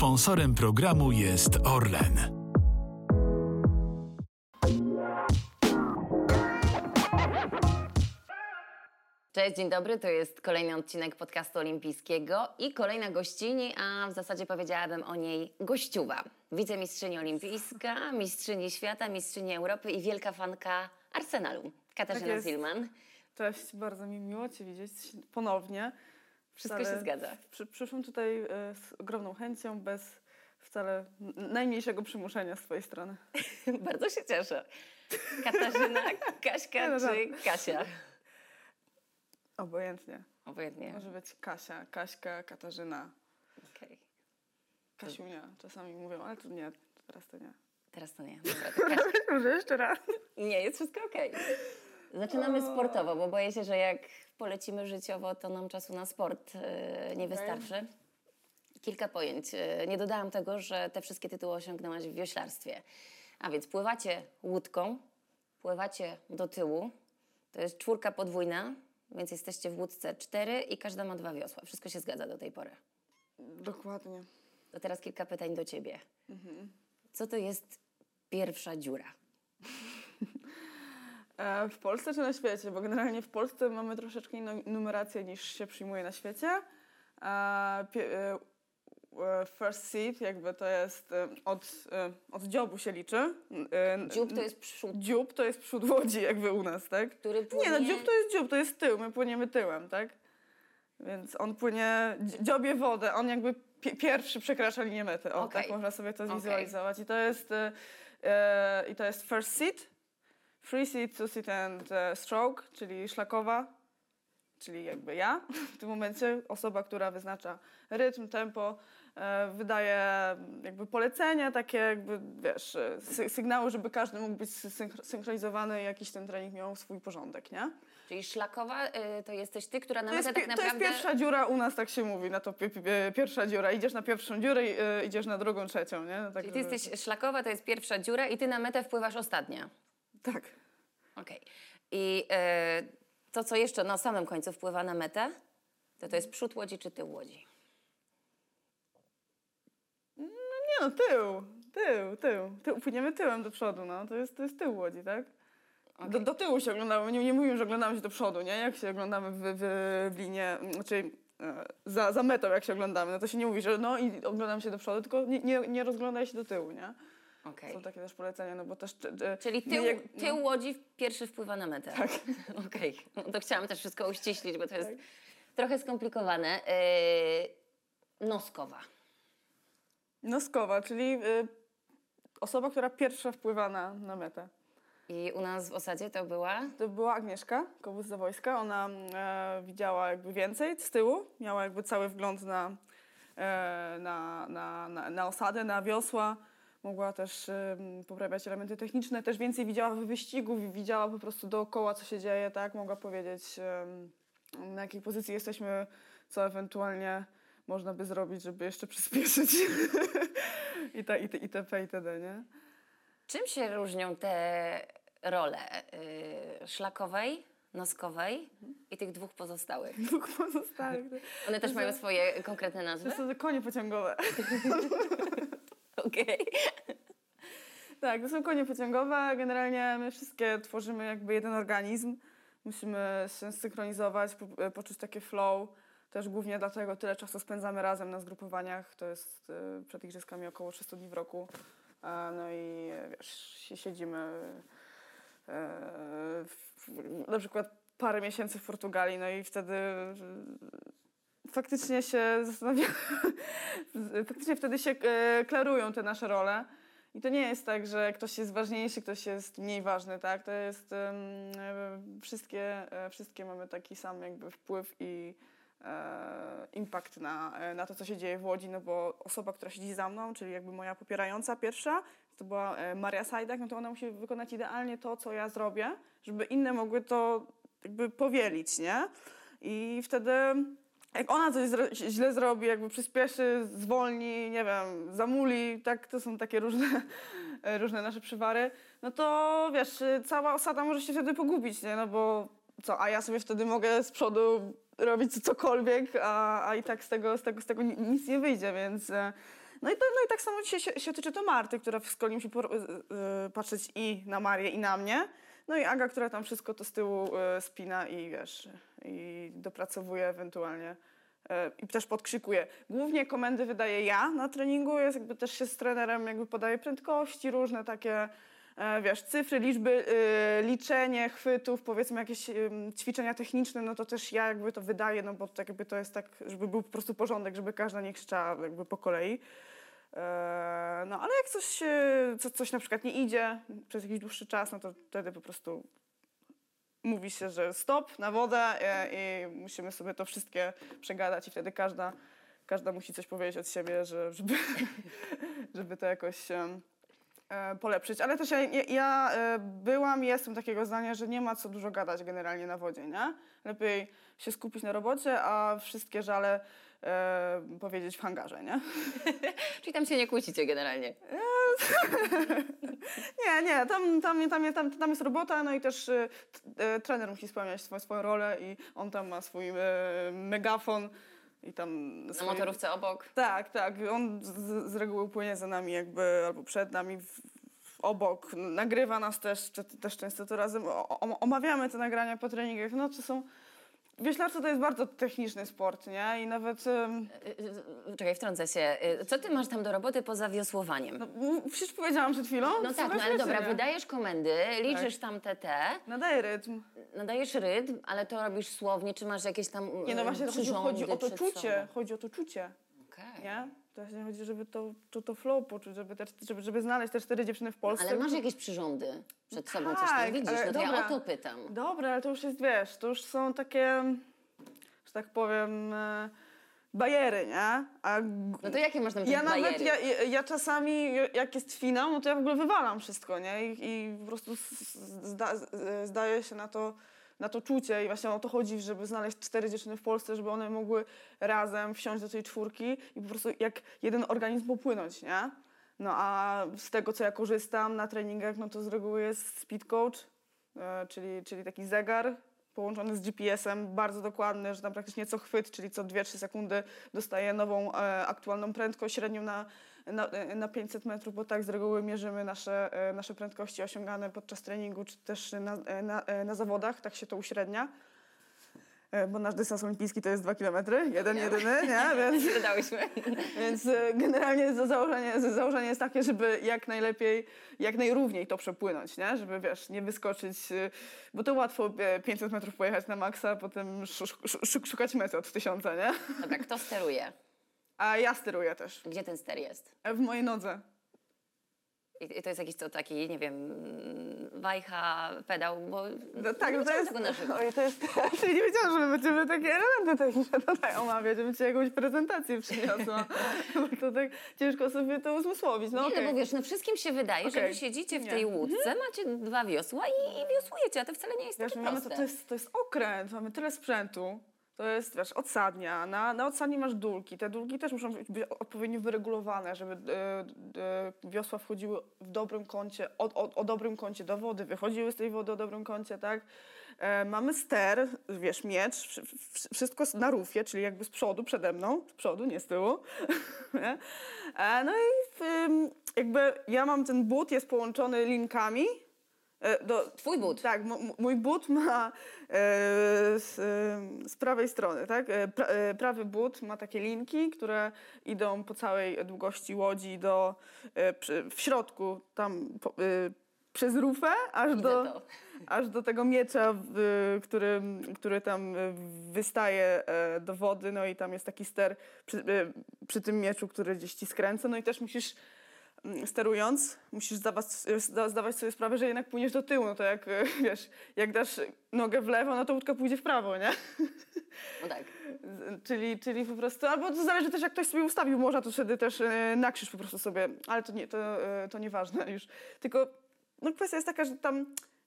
Sponsorem programu jest Orlen. Cześć, dzień dobry. To jest kolejny odcinek podcastu olimpijskiego i kolejna gościni, a w zasadzie powiedziałabym o niej gościuwa. Wicemistrzyni olimpijska, mistrzyni świata, mistrzyni Europy i wielka fanka Arsenalu. Katarzyna Tak jest. Zilman. Cześć, bardzo mi miło Cię widzieć ponownie. Wszystko się zgadza. Przy, przyszłam tutaj e, z ogromną chęcią, bez wcale najmniejszego przymuszenia z Twojej strony. Bardzo się cieszę. Katarzyna, Kaśka no czy Kasia? Obojętnie. Obojętnie. Może być Kasia, Kaśka, Katarzyna, Okej. Kasiunia. Czasami mówią, ale to nie, teraz to nie. Teraz to nie. Dobra, to Kasia. Może jeszcze raz? Nie, jest wszystko okej. Zaczynamy sportowo, bo boję się, że jak polecimy życiowo, to nam czasu na sport e, nie wystarczy. Kilka pojęć. E, Nie dodałam tego, że te wszystkie tytuły osiągnęłaś w wioślarstwie. A więc pływacie łódką, pływacie do tyłu. To jest czwórka podwójna, więc jesteście w łódce cztery i każda ma dwa wiosła. Wszystko się zgadza do tej pory. Dokładnie. To teraz kilka pytań do ciebie. Co to jest pierwsza dziura? E, W Polsce czy na świecie? Bo generalnie w Polsce mamy troszeczkę inną numerację niż się przyjmuje na świecie. E, e, First seat jakby to jest od, od dziobu się liczy. Dziób to jest przód. Dziób to jest przód łodzi jakby u nas, tak? Który Nie, no płynie- dziób to jest dziób, to jest tył, my płyniemy tyłem, tak? Więc on płynie, dzi- dziobie wodę, on jakby pi- pierwszy przekracza linię mety. O, Okej. tak można sobie to zwizualizować. I to jest, e, i to jest first seat, free seat, seat and e, stroke, czyli szlakowa, czyli jakby ja w tym momencie, osoba, która wyznacza rytm, tempo, e, wydaje jakby polecenia, takie jakby, wiesz, e, sy- sygnały, żeby każdy mógł być synchro- synchronizowany i jakiś ten trening miał swój porządek, nie? Czyli szlakowa to jesteś ty, która na To jest, metę tak pi- to jest naprawdę... pierwsza dziura, u nas tak się mówi, na to pi- pi- pierwsza dziura. Idziesz na pierwszą dziurę i idziesz na drugą, trzecią, nie? No tak, Czyli ty żeby- jesteś szlakowa, to jest pierwsza dziura i ty na metę wpływasz ostatnia. Tak. Okej. I y, to, co jeszcze na samym końcu wpływa na metę, to to jest przód łodzi czy tył łodzi. Nie no, tył, tył, tył. tył. Płyniemy tyłem do przodu, no. To jest, to jest tył łodzi, tak? Do, do tyłu się oglądamy, nie, nie mówimy, że oglądamy się do przodu, nie? Jak się oglądamy w, w, w linie, znaczy e, za, za metą jak się oglądamy, no to się nie mówi, że no i oglądam się do przodu, tylko nie, nie, nie rozglądaj się do tyłu, nie? Okej. Są takie też polecenia, no bo też... Czyli tył, jak- tył łodzi pierwszy wpływa na metę. Tak. Okej. No to chciałam też wszystko uściślić, bo to jest trochę skomplikowane. Y, noskowa. Noskowa, czyli y, osoba, która pierwsza wpływa na, na metę. I u nas w osadzie to była... To była Agnieszka, kowóz za wojska. Ona e, widziała jakby więcej z tyłu, miała jakby cały wgląd na, e, na, na, na, na osadę, na wiosła. Mogła też poprawiać elementy techniczne, też więcej widziała w wyścigu, wi- widziała po prostu dookoła, co się dzieje, tak? Mogła powiedzieć, na jakiej pozycji jesteśmy, co ewentualnie można by zrobić, żeby jeszcze przyspieszyć. I, ta, i, te- itp. itd., nie? Czym się różnią te role y, szlakowej, noskowej i tych dwóch pozostałych? Dwóch pozostałych. One też mają swoje konkretne nazwy? To są konie pociągowe. Okej. Tak, to są konie pociągowe. Generalnie my wszystkie tworzymy jakby jeden organizm. Musimy się synchronizować, e, poczuć takie flow. Też głównie dlatego tyle czasu spędzamy razem na zgrupowaniach. To jest e, przed igrzyskami około 300 dni w roku. E, No i wiesz, si- siedzimy w, na przykład parę miesięcy w Portugalii, no i wtedy faktycznie się zastanawiamy, faktycznie wtedy się e, klarują te nasze role. I to nie jest tak, że ktoś jest ważniejszy, ktoś jest mniej ważny, tak? To jest e, wszystkie, e, wszystkie mamy taki sam jakby wpływ i impact na, na to, co się dzieje w Łodzi, no bo osoba, która siedzi za mną, czyli jakby moja popierająca pierwsza, to była Maria Sajdak, no to ona musi wykonać idealnie to, co ja zrobię, żeby inne mogły to jakby powielić, nie? I wtedy jak ona coś zro- źle zrobi, jakby przyspieszy, zwolni, nie wiem, zamuli, tak, to są takie różne, różne nasze przywary, no to wiesz, cała osada może się wtedy pogubić, nie? No bo co, a ja sobie wtedy mogę z przodu robić cokolwiek, a, a i tak z tego, z tego, z tego ni- nic nie wyjdzie, więc e, No i, to, no i tak samo dzisiaj się, się tyczy to Marty, która z kolei musi y, patrzeć i na Marię, i na mnie. No i Aga, która tam wszystko to z tyłu y, spina i wiesz, i dopracowuje ewentualnie. y, I też podkrzykuje. Głównie komendy wydaję ja na treningu, jest jakby też się z trenerem jakby podaje prędkości, różne takie, e, wiesz, cyfry, liczby, liczenie chwytów, powiedzmy jakieś ćwiczenia techniczne, no to też ja jakby to wydaję, no bo tak jakby to jest tak, żeby był po prostu porządek, żeby każda nie krzyczała jakby po kolei. E, No ale jak coś, co, coś na przykład nie idzie przez jakiś dłuższy czas, no to wtedy po prostu mówi się, że stop na wodę e, i musimy sobie to wszystkie przegadać i wtedy każda, każda musi coś powiedzieć od siebie, że, żeby, żeby to jakoś e, polepszyć. Ale też ja, ja, byłam i jestem takiego zdania, że nie ma co dużo gadać generalnie na wodzie, nie? Lepiej się skupić na robocie, a wszystkie żale e, powiedzieć w hangarze, nie? Czyli tam się nie kłócicie generalnie. Nie, nie, tam, tam, tam, tam, tam jest robota, no i też e, e, trener musi spełniać swoją, swoją rolę i on tam ma swój e, megafon i tam... Na swoje- motorówce obok. Tak, tak, on z, z reguły płynie za nami jakby, albo przed nami, w, obok, nagrywa nas też, też często to razem, o, omawiamy te nagrania po treningach, no to są... Wioślarstwo to jest bardzo techniczny sport, nie? I nawet... em, Y, y, Czekaj, wtrącę się. Y, Co ty masz tam do roboty poza wiosłowaniem? No, przecież powiedziałam przed chwilą. No tak, no ale dobra, nie? wydajesz komendy, liczysz tam te te, Nadaje rytm. nadajesz rytm, ale to robisz słownie, czy masz jakieś tam Nie, no y, właśnie to chodzi, chodzi o to czucie, chodzi o to czucie, Okej. nie? Właśnie chodzi, żeby to, to, to flow poczuć, żeby, te, żeby, żeby znaleźć te cztery dziewczyny w Polsce. Ale masz jakieś przyrządy przed sobą, coś tam Tak, widzisz, ale no to ja dobra. o to pytam. Dobra, ale to już jest, wiesz, to już są takie, że tak powiem, e, bajery, nie? A No to jakie masz ja nawet, ja, ja, ja czasami, jak jest finał, no to ja w ogóle wywalam wszystko, nie? I, i po prostu zda, z- zdaje się na to, na to czucie i właśnie o to chodzi, żeby znaleźć cztery dziewczyny w Polsce, żeby one mogły razem wsiąść do tej czwórki i po prostu jak jeden organizm popłynąć, nie? No a z tego, co ja korzystam na treningach, no to z reguły jest speed coach, e, czyli, czyli taki zegar połączony z GPS-em, bardzo dokładny, że tam praktycznie co chwyt, czyli co 2-3 sekundy dostaje nową e, aktualną prędkość, średnią na, na, e, na 500 metrów, bo tak z reguły mierzymy nasze, e, nasze prędkości osiągane podczas treningu, czy też na, e, na, na zawodach, tak się to uśrednia. Bo nasz dystans olimpijski to jest 2 km, jeden, jedyny, nie? Więc, więc generalnie za założenie, za założenie jest takie, żeby jak najlepiej, jak najrówniej to przepłynąć, nie? Żeby, wiesz, nie wyskoczyć, bo to łatwo e, 500 metrów pojechać na maksa, a potem sz- sz- sz- szukać mety od tysiąca, nie? Dobra, kto steruje? A ja steruję też, Gdzie ten ster jest? e, w mojej nodze. I i to jest jakiś to taki, nie wiem, wajcha, pedał, bo No, tak, nie to jest, tego na żywo. oj, to jest, ja nie wiedziałam, że my będziemy takie elementy techniczne tutaj omawiać, żebym ci jakąś prezentację przyniosła, bo to tak ciężko sobie to uzmysłowić, no Nie, okej. no bo wiesz, no wszystkim się wydaje, że Okej. wy siedzicie w tej łódce, macie dwa wiosła i, i wiosłujecie, a to wcale nie jest Wiesz, takie mamy to, proste. to, jest, to jest okręt, mamy tyle sprzętu. To jest, wiesz, odsadnia. Na, na odsadni masz dulki. Te dulki też muszą być odpowiednio wyregulowane, żeby e, e, wiosła wchodziły w dobrym kącie, o, o, o dobrym kącie do wody, wychodziły z tej wody o dobrym kącie, tak? E, mamy ster, wiesz, miecz, wszy- wszy- wszystko na rufie, czyli jakby z przodu, przede mną, z przodu, nie z tyłu. No i jakby ja mam ten but, jest połączony linkami, do, Twój but. tak, mój but ma e, z, e, z prawej strony, tak? E, pra, e, prawy but ma takie linki, które idą po całej długości łodzi do e, w środku tam po, e, przez rufę aż Widzę do, to. aż do tego miecza, który, który tam e, wystaje e, do wody, no i tam jest taki ster przy, e, przy tym mieczu, który gdzieś ci skręca, no i też musisz sterując, musisz zdawać, zda- zdawać sobie sprawę, że jednak płyniesz do tyłu, no to jak, wiesz, jak dasz nogę w lewo, no to łódka pójdzie w prawo, nie? No tak. Czyli, czyli po prostu, albo to zależy też jak ktoś sobie ustawił morza, to wtedy też e, nakrzyż po prostu sobie, ale to nie, to, e, to nieważne już. Tylko no kwestia jest taka, że tam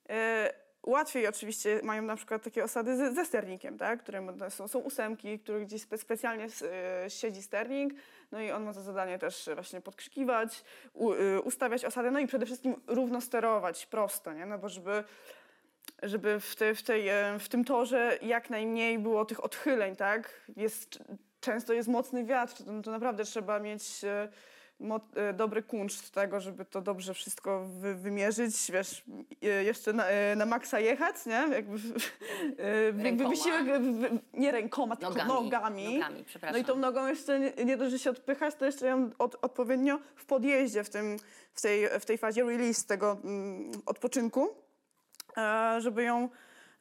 e, łatwiej oczywiście mają na przykład takie osady ze, ze sternikiem, tak? które ma- są, są ósemki, które gdzieś spe, specjalnie e, siedzi sternik, no i on ma za zadanie też właśnie podkrzykiwać, u, e, ustawiać osady, no i przede wszystkim równo sterować, prosto, nie? No bo żeby żeby w, te, w, tej, e, w tym torze jak najmniej było tych odchyleń, tak? Jest, często jest mocny wiatr, to, to naprawdę trzeba mieć, dobry kunszt tego, żeby to dobrze wszystko wy- wymierzyć, wiesz, e, jeszcze na, e, na maksa jechać, nie? Jakby, e, jakby wysiłek, e, wy- nie rękoma, tylko Nogami. nogami. Nogami. No i tą nogą jeszcze nie, nie dość, że się odpychać, to jeszcze ją od, odpowiednio w podjeździe, w, tym, w, tej, w tej fazie release tego mm, odpoczynku, e, żeby ją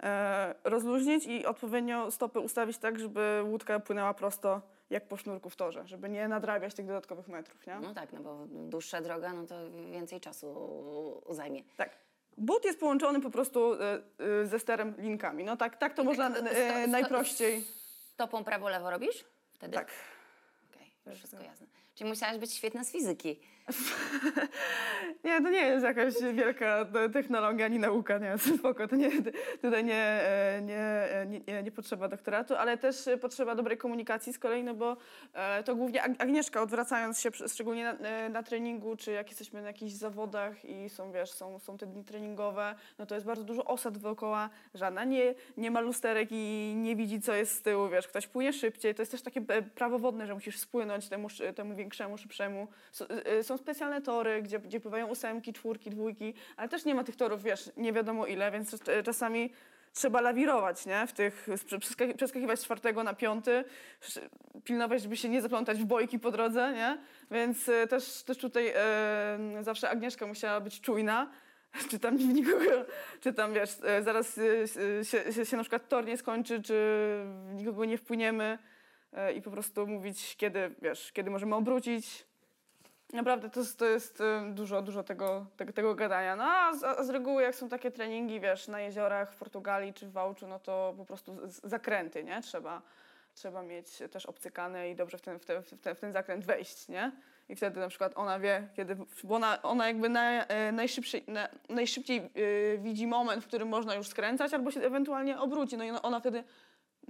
e, rozluźnić i odpowiednio stopy ustawić tak, żeby łódka płynęła prosto jak po sznurku w torze, żeby nie nadrabiać tych dodatkowych metrów, nie? No tak, no bo dłuższa droga, no to więcej czasu zajmie. Tak. But jest połączony po prostu e, e, ze sterem linkami. No tak, tak to można sto- e, sto- najprościej. Stopą prawo-lewo robisz? Wtedy? Tak. Okej, już wszystko jasne. Czyli musiałaś być świetna z fizyki. Nie, to nie jest jakaś wielka te- technologia ani nauka, nie, spoko, to nie, tutaj nie, e, e, nie, nie, nie potrzeba doktoratu, ale też potrzeba dobrej komunikacji z kolei, no bo e, to głównie Ag- Agnieszka, odwracając się, szczególnie na, na treningu, czy jak jesteśmy na jakichś zawodach i są, wiesz, są, są te dni treningowe, no to jest bardzo dużo osad dookoła, żadna nie, nie ma lusterek i nie widzi, co jest z tyłu, wiesz, ktoś płynie szybciej, to jest też takie prawo wodne, że musisz spłynąć temu, temu większemu, szybszemu. S- e, Są specjalne tory, gdzie, gdzie pływają ósemki, czwórki, dwójki, ale też nie ma tych torów, wiesz, nie wiadomo ile, więc e, czasami trzeba lawirować, nie? W tych, przeskakiwać z czwartego na piąty, pilnować, żeby się nie zaplątać w bojki po drodze, nie? Więc e, też, też tutaj e, zawsze Agnieszka musiała być czujna, czy tam nikogo, czy tam wiesz, zaraz się, się, się na przykład tor nie skończy, czy nikogo nie wpłyniemy i po prostu mówić, kiedy, wiesz, kiedy możemy obrócić. Naprawdę to jest, to jest e, dużo, dużo tego, tego, tego gadania. No a z, a z reguły jak są takie treningi, wiesz, na jeziorach w Portugalii czy w Wałczu, no to po prostu zakręty, nie? Trzeba, trzeba mieć też obcykane i dobrze w ten, w, ten, w, ten, w ten zakręt wejść, nie? I wtedy na przykład ona wie, kiedy, bo ona, ona jakby na, e, najszybciej, na, najszybciej e, widzi moment, w którym można już skręcać, albo się ewentualnie obróci. No i ona, ona wtedy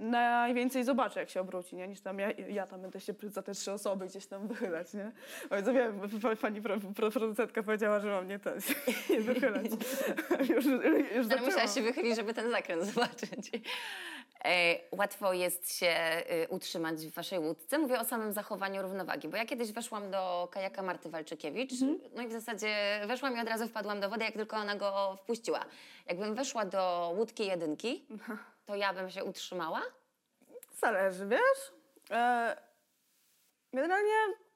najwięcej zobaczy, jak się obróci, nie? niż tam ja, ja tam będę się za te trzy osoby gdzieś tam wychylać, nie? To wiem, pa- pani pro, pro, producentka powiedziała, że mam nie, ten, nie wychylać. już, już Ale musiałaś się wychylić, żeby ten zakręt zobaczyć. E, łatwo jest się y, utrzymać w waszej łódce. Mówię o samym zachowaniu równowagi, bo ja kiedyś weszłam do kajaka Marty Walczykiewicz, no i w zasadzie weszłam i od razu wpadłam do wody, jak tylko ona go wpuściła. Jakbym weszła do łódki jedynki, to ja bym się utrzymała. Zależy, wiesz? E, generalnie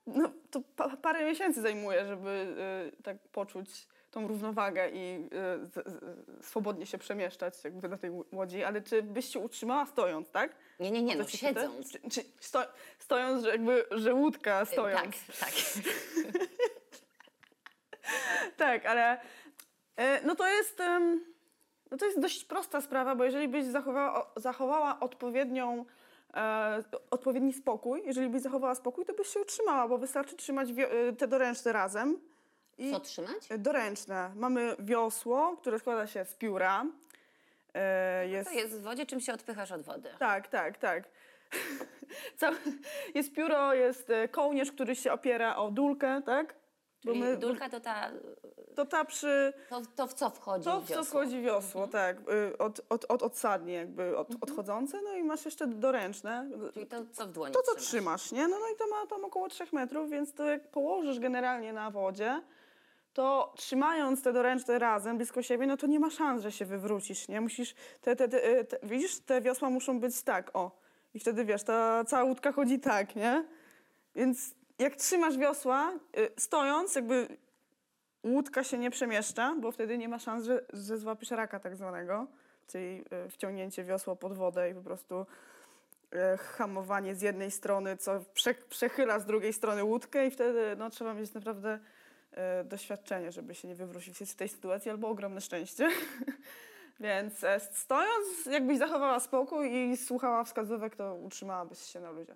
no, to pa, parę miesięcy zajmuje, żeby e, tak poczuć tą równowagę i e, z, z, swobodnie się przemieszczać jakby na tej łodzi, ale czy byś się utrzymała stojąc, tak? Nie, nie, nie, no pyta? siedząc. Czy, czy sto, stojąc, że jakby, że łódka stojąc. Tak, tak. Tak, ale e, no to jest, no to jest dość prosta sprawa, bo jeżeli byś zachowała, zachowała odpowiednią, e, odpowiedni spokój, jeżeli byś zachowała spokój, to byś się utrzymała, bo wystarczy trzymać e, te doręczne razem. I Co trzymać? e, doręczne. Mamy wiosło, które składa się z pióra. E, jest, To jest w wodzie, czym się odpychasz od wody. Tak, tak, tak. Jest pióro, jest e, kołnierz, który się opiera o dulkę, tak? Czyli my- dulka to ta, To ta przy, to, to w co wchodzi To, w co wchodzi wiosło, tak. y, Od, od, od odsadnie jakby od, odchodzące, no i masz jeszcze doręczne. Czyli to, co w dłoni To, co trzymasz. trzymasz, nie? No, no i to ma tam około 3 metrów, więc to jak położysz generalnie na wodzie, to trzymając te doręczne razem blisko siebie, no to nie ma szans, że się wywrócisz, nie? Musisz, te, te, te, te, widzisz, te wiosła muszą być tak, o. I wtedy, wiesz, ta cała łódka chodzi tak, nie? Więc jak trzymasz wiosła, y, stojąc, jakby łódka się nie przemieszcza, bo wtedy nie ma szans, że, że złapiesz raka tak zwanego, czyli y, wciągnięcie wiosła pod wodę i po prostu y, hamowanie z jednej strony, co prze, przechyla z drugiej strony łódkę i wtedy no, trzeba mieć naprawdę y, doświadczenie, żeby się nie wywrócić z tej sytuacji, albo ogromne szczęście. Więc e, stojąc, jakbyś zachowała spokój i słuchała wskazówek, to utrzymałabyś się na luzie.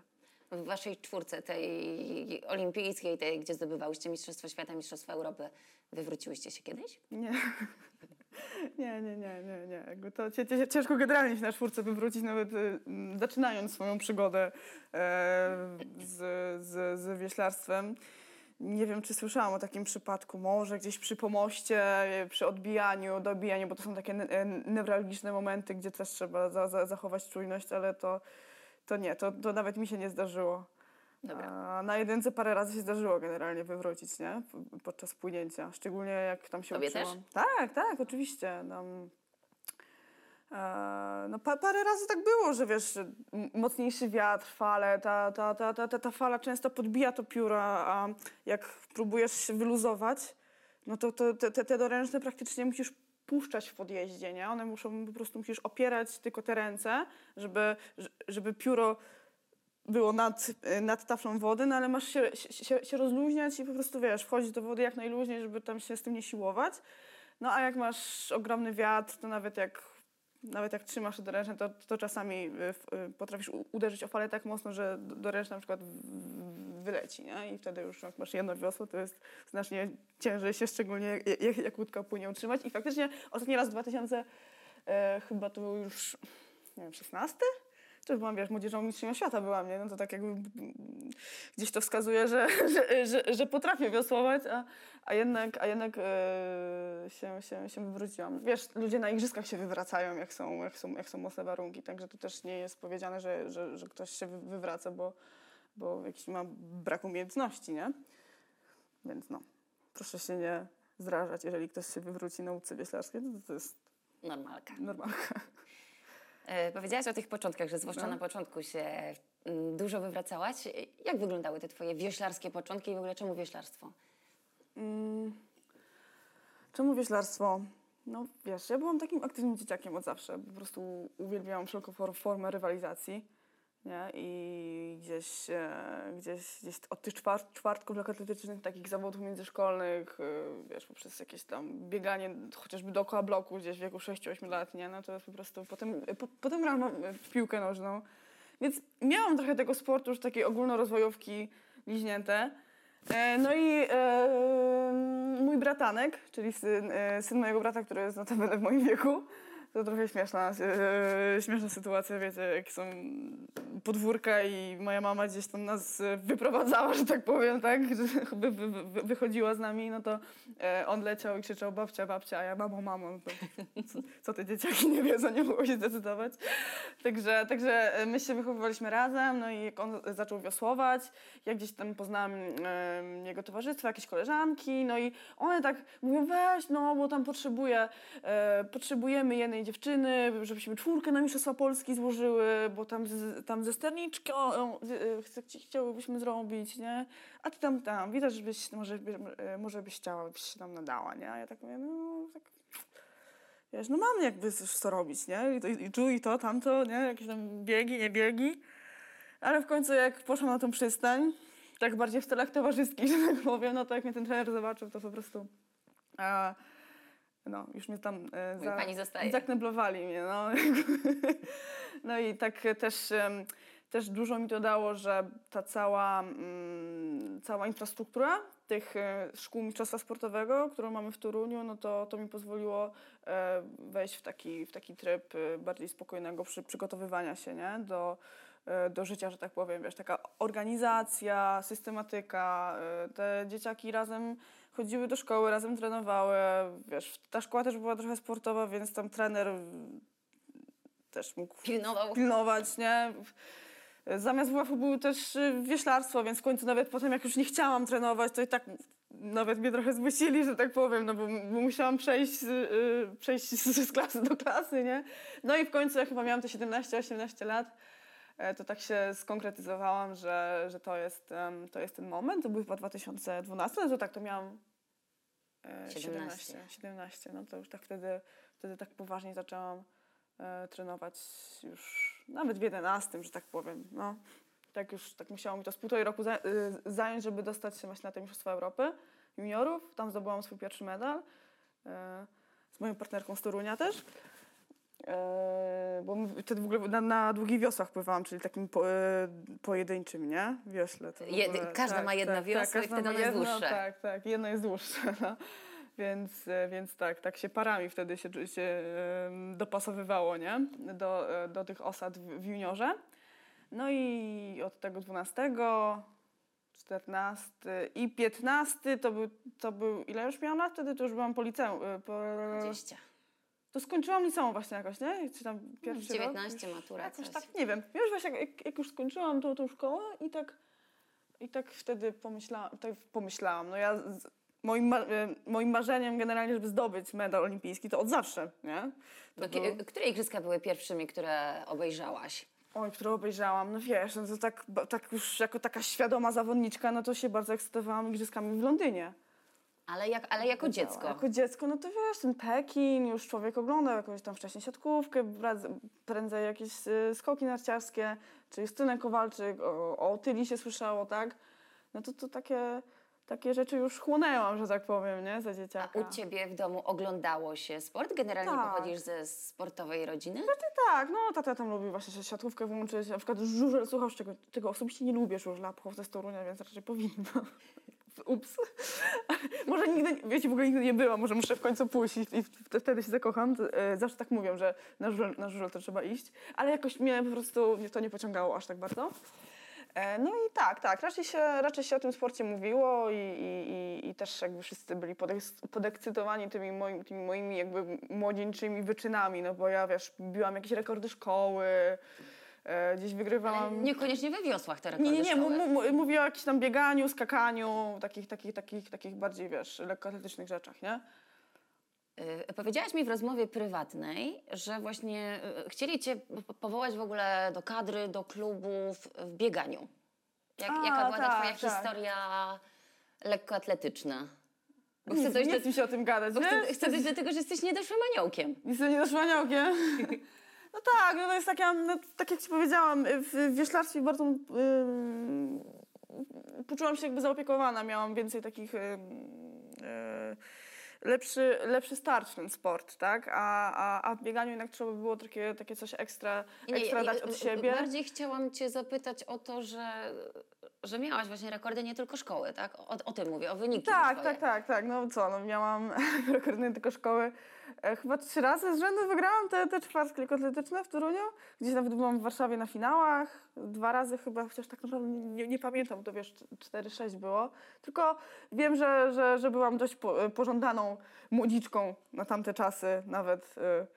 W waszej czwórce, tej olimpijskiej, tej, gdzie zdobywałyście Mistrzostwo Świata, Mistrzostwo Europy, wywróciłyście się kiedyś? Nie. Nie, nie, nie, nie, nie. To ciężko generalnie się na czwórce wywrócić, nawet y, zaczynając swoją przygodę e, z, z, z wioślarstwem. Nie wiem, czy słyszałam o takim przypadku, może gdzieś przy pomoście, przy odbijaniu, dobijaniu, bo to są takie ne- newralgiczne momenty, gdzie też trzeba za, za, zachować czujność, ale to, to nie, to, to nawet mi się nie zdarzyło. Dobra. A na jedynce parę razy się zdarzyło generalnie wywrócić, nie? Podczas płynięcia. Szczególnie jak tam się Tobie uczyłam. Tak, tak, oczywiście. Tam, e, no pa, parę razy tak było, że wiesz, mocniejszy wiatr, fale, ta, ta, ta, ta, ta, ta fala często podbija to pióra, a jak próbujesz się wyluzować, no to, to te, te, te doręczne praktycznie musisz puszczać w podjeździe, nie? One muszą, po prostu musisz opierać tylko te ręce, żeby, żeby pióro było nad, nad taflą wody, no ale masz się, się, się rozluźniać i po prostu, wiesz, wchodzić do wody jak najluźniej, żeby tam się z tym nie siłować. No a jak masz ogromny wiatr, to nawet jak, nawet jak trzymasz doręczne, to, to czasami y, y, potrafisz uderzyć o falę tak mocno, że d- doręczna na przykład wyleci, nie? I wtedy już jak masz jedno wiosło, to jest znacznie ciężej się, szczególnie jak, jak łódka płynie utrzymać. I faktycznie ostatni raz w 2000, e, chyba to był już, nie wiem, 16? Już byłam, wiesz, młodzieżą mistrzynią świata byłam, nie? No to tak jakby mm, gdzieś to wskazuje, że, że, że, że potrafię wiosłować, a, a jednak, a jednak e, się, się, się wywróciłam. Wiesz, ludzie na igrzyskach się wywracają, jak są, jak są, jak są mocne warunki, także to też nie jest powiedziane, że, że, że ktoś się wy- wywraca, bo, bo jakiś ma brak umiejętności, nie? Więc no, proszę się nie zrażać, jeżeli ktoś się wywróci na łódce wioślarskiej, to, to jest Normalka. normalka. E, powiedziałaś o tych początkach, że zwłaszcza No. na początku się mm, dużo wywracałaś. Jak wyglądały te twoje wioślarskie początki i w ogóle czemu wioślarstwo? Mm. Czemu wioślarstwo? No wiesz, ja byłam takim aktywnym dzieciakiem od zawsze. Po prostu uwielbiałam wszelką for- formę rywalizacji. Nie? I gdzieś, e, gdzieś, gdzieś od tych czwart, czwartków lekkoatletycznych, takich zawodów międzyszkolnych, e, wiesz, poprzez jakieś tam bieganie chociażby dookoła bloku gdzieś w wieku 6-8 lat, nie? No to po prostu, potem, po, potem grałam w piłkę nożną. Więc miałam trochę tego sportu już takiej ogólnorozwojówki liźnięte. E, No i e, mój bratanek, czyli syn, e, syn mojego brata, który jest notabene w moim wieku, to trochę śmieszna, e, śmieszna sytuacja, wiecie, jak są podwórka i moja mama gdzieś tam nas e, wyprowadzała, że tak powiem, tak, wy, wy, wy, wychodziła z nami, no to e, on leciał i krzyczał babcia, babcia, a ja mamo, mamo, no to, co, co te dzieciaki nie wiedzą, nie mogło się zdecydować. Także, także my się wychowywaliśmy razem, no i jak on zaczął wiosłować, ja gdzieś tam poznałam em, jego towarzystwo, jakieś koleżanki, no i one tak mówią, weź, no bo tam potrzebuję, e, potrzebujemy jednej dziewczyny, żebyśmy czwórkę na Mistrzostwa Polski złożyły, bo tam, z, tam ze sterniczką e, chciałybyśmy zrobić, nie? A ty tam, tam, widać, żebyś, może, by- e, może byś chciała, byś się tam nadała, nie? A ja tak mówię, no tak Wiesz, no mam jakby coś co robić, nie? I, to, i tu, i to, tamto, nie? Jakieś tam biegi, nie biegi. Ale w końcu jak poszłam na tą przystań, tak bardziej w celach towarzyskich, że tak powiem, no to jak mnie ten trener zobaczył, to po prostu... A, no, już mnie tam e, Mówi, pani zostaje. zakneblowali mnie, no. no i tak też, też dużo mi to dało, że ta cała, mm, cała infrastruktura tych e, szkół mistrzostwa sportowego, którą mamy w Toruniu, no to, to mi pozwoliło e, wejść w taki, w taki tryb e, bardziej spokojnego przy, przygotowywania się, nie? Do, do życia, że tak powiem, wiesz, taka organizacja, systematyka, te dzieciaki razem chodziły do szkoły, razem trenowały, wiesz, ta szkoła też była trochę sportowa, więc tam trener też mógł Pilnował. pilnować, nie? Zamiast WF-u było też y, wioślarstwo, więc w końcu nawet potem, jak już nie chciałam trenować, to i tak nawet mnie trochę zmyślili, że tak powiem, no bo, bo musiałam przejść, y, przejść z, z klasy do klasy, nie? No i w końcu, jak chyba miałam te 17-18 lat, to tak się skonkretyzowałam, że, że to, jest, to jest ten moment. To był chyba 2012, no to tak, to miałam e, 17. 17. 17, no to już tak wtedy, wtedy tak poważnie zaczęłam e, trenować już nawet w 11, że tak powiem. No. Tak już tak musiało mi to z półtorej roku y, zająć, żeby dostać się właśnie na te Mistrzostwa Europy juniorów. Tam zdobyłam swój pierwszy medal e, z moją partnerką z Torunia też. E, bo wtedy w ogóle na, na długich wiosłach pływałam, czyli takim po, e, pojedynczym, nie? Wiośle. Jedy- ogóle- każda ma jedno wiosło i każda wtedy ono jest jedno, dłuższe. Tak, tak, jedno jest dłuższe. No. Więc, e, więc tak, tak się parami wtedy się, się dopasowywało, nie? Do, e, do tych osad w, w juniorze. No i od tego 12, 14 i 15 to był, to był ile już miałam lat? Wtedy to już byłam po liceum. Po, 20. to skończyłam liceum właśnie jakoś, nie? Czy tam pierwszy rok? 19 Już matura, Jakoś coś. tak, nie wiem. Już właśnie jak, jak już skończyłam tą, tą szkołę i tak I tak wtedy pomyślałam, tak pomyślałam, no ja, z, moim, ma, e, moim marzeniem generalnie, żeby zdobyć medal olimpijski, to od zawsze, nie? To kie- które igrzyska były pierwszymi, które obejrzałaś? Oj, które obejrzałam, no wiesz, no to tak, tak już jako taka świadoma zawodniczka, no to się bardzo ekscytowałam igrzyskami w Londynie. Ale, jak, ale jako dziecko. Jako dziecko, no to wiesz, ten Pekin, już człowiek oglądał jakąś tam wcześniej siatkówkę, prędzej jakieś y, skoki narciarskie, czy Justynę Kowalczyk, o, o Tyli się słyszało, tak? No to, to takie, takie rzeczy już chłonęłam, że tak powiem, nie, za A dzieciaka. u ciebie w domu oglądało się sport? Generalnie Tak. pochodzisz ze sportowej rodziny? Tak, no tata tam lubi właśnie się siatkówkę włączyć, na przykład żużel, słuchasz, czego, czego osobiście nie lubię żużla, pochodzę z Torunia, więc raczej powinno. Ups. może nigdy, wiecie, w ogóle nigdy nie byłam, może muszę w końcu pójść i, i wtedy się zakocham. E, zawsze tak mówią, że na żużel, na żużel to trzeba iść, ale jakoś mnie po prostu to nie pociągało aż tak bardzo. E, No i tak, tak, raczej się, raczej się o tym sporcie mówiło i, i, i, też jakby wszyscy byli podeks- podekscytowani tymi, moim, tymi moimi jakby młodzieńczymi wyczynami, no bo ja wiesz, biłam jakieś rekordy szkoły, e, gdzieś Ale wygrywałam... niekoniecznie we wiosłach te rekordy Nie, nie, nie, mu, mówię o jakimś tam bieganiu, skakaniu, takich, takich, takich, takich bardziej, wiesz, lekkoatletycznych rzeczach, nie? Y, Powiedziałaś mi w rozmowie prywatnej, że właśnie y, chcieli cię po- powołać w ogóle do kadry, do klubów w bieganiu. Jak, A, jaka była ta tak, twoja tak. historia lekkoatletyczna? Bo chcę dojść, nie do, chcę się o tym gadać, bo chcę, chcę dojść do tego, że jesteś niedoszłym aniołkiem. Jestem niedoszłaniołkiem. No tak, no to jest taka, no, tak jak ci powiedziałam, w wioślarstwie bardzo ym, poczułam się jakby zaopiekowana, miałam więcej takich ym, y, lepszy, lepszy start w ten sport, tak? A, a, a w bieganiu jednak trzeba by było takie, takie coś ekstra, ekstra nie, dać y, od y, siebie. Bardziej chciałam cię zapytać o to, że, że miałaś właśnie rekordy nie tylko szkoły, tak? O, o tym mówię, o wyniki Tak, swoje. tak, tak, tak. No co, no miałam rekordy nie tylko szkoły. E, chyba trzy razy z rzędu wygrałam te, te czwartki lekkoatletyczne w Toruniu. Gdzieś nawet byłam w Warszawie na finałach. Dwa razy chyba, chociaż tak naprawdę nie, nie, pamiętam, bo to wiesz, 4-6 było. Tylko wiem, że, że, że byłam dość po, pożądaną młodziczką na tamte czasy, nawet e,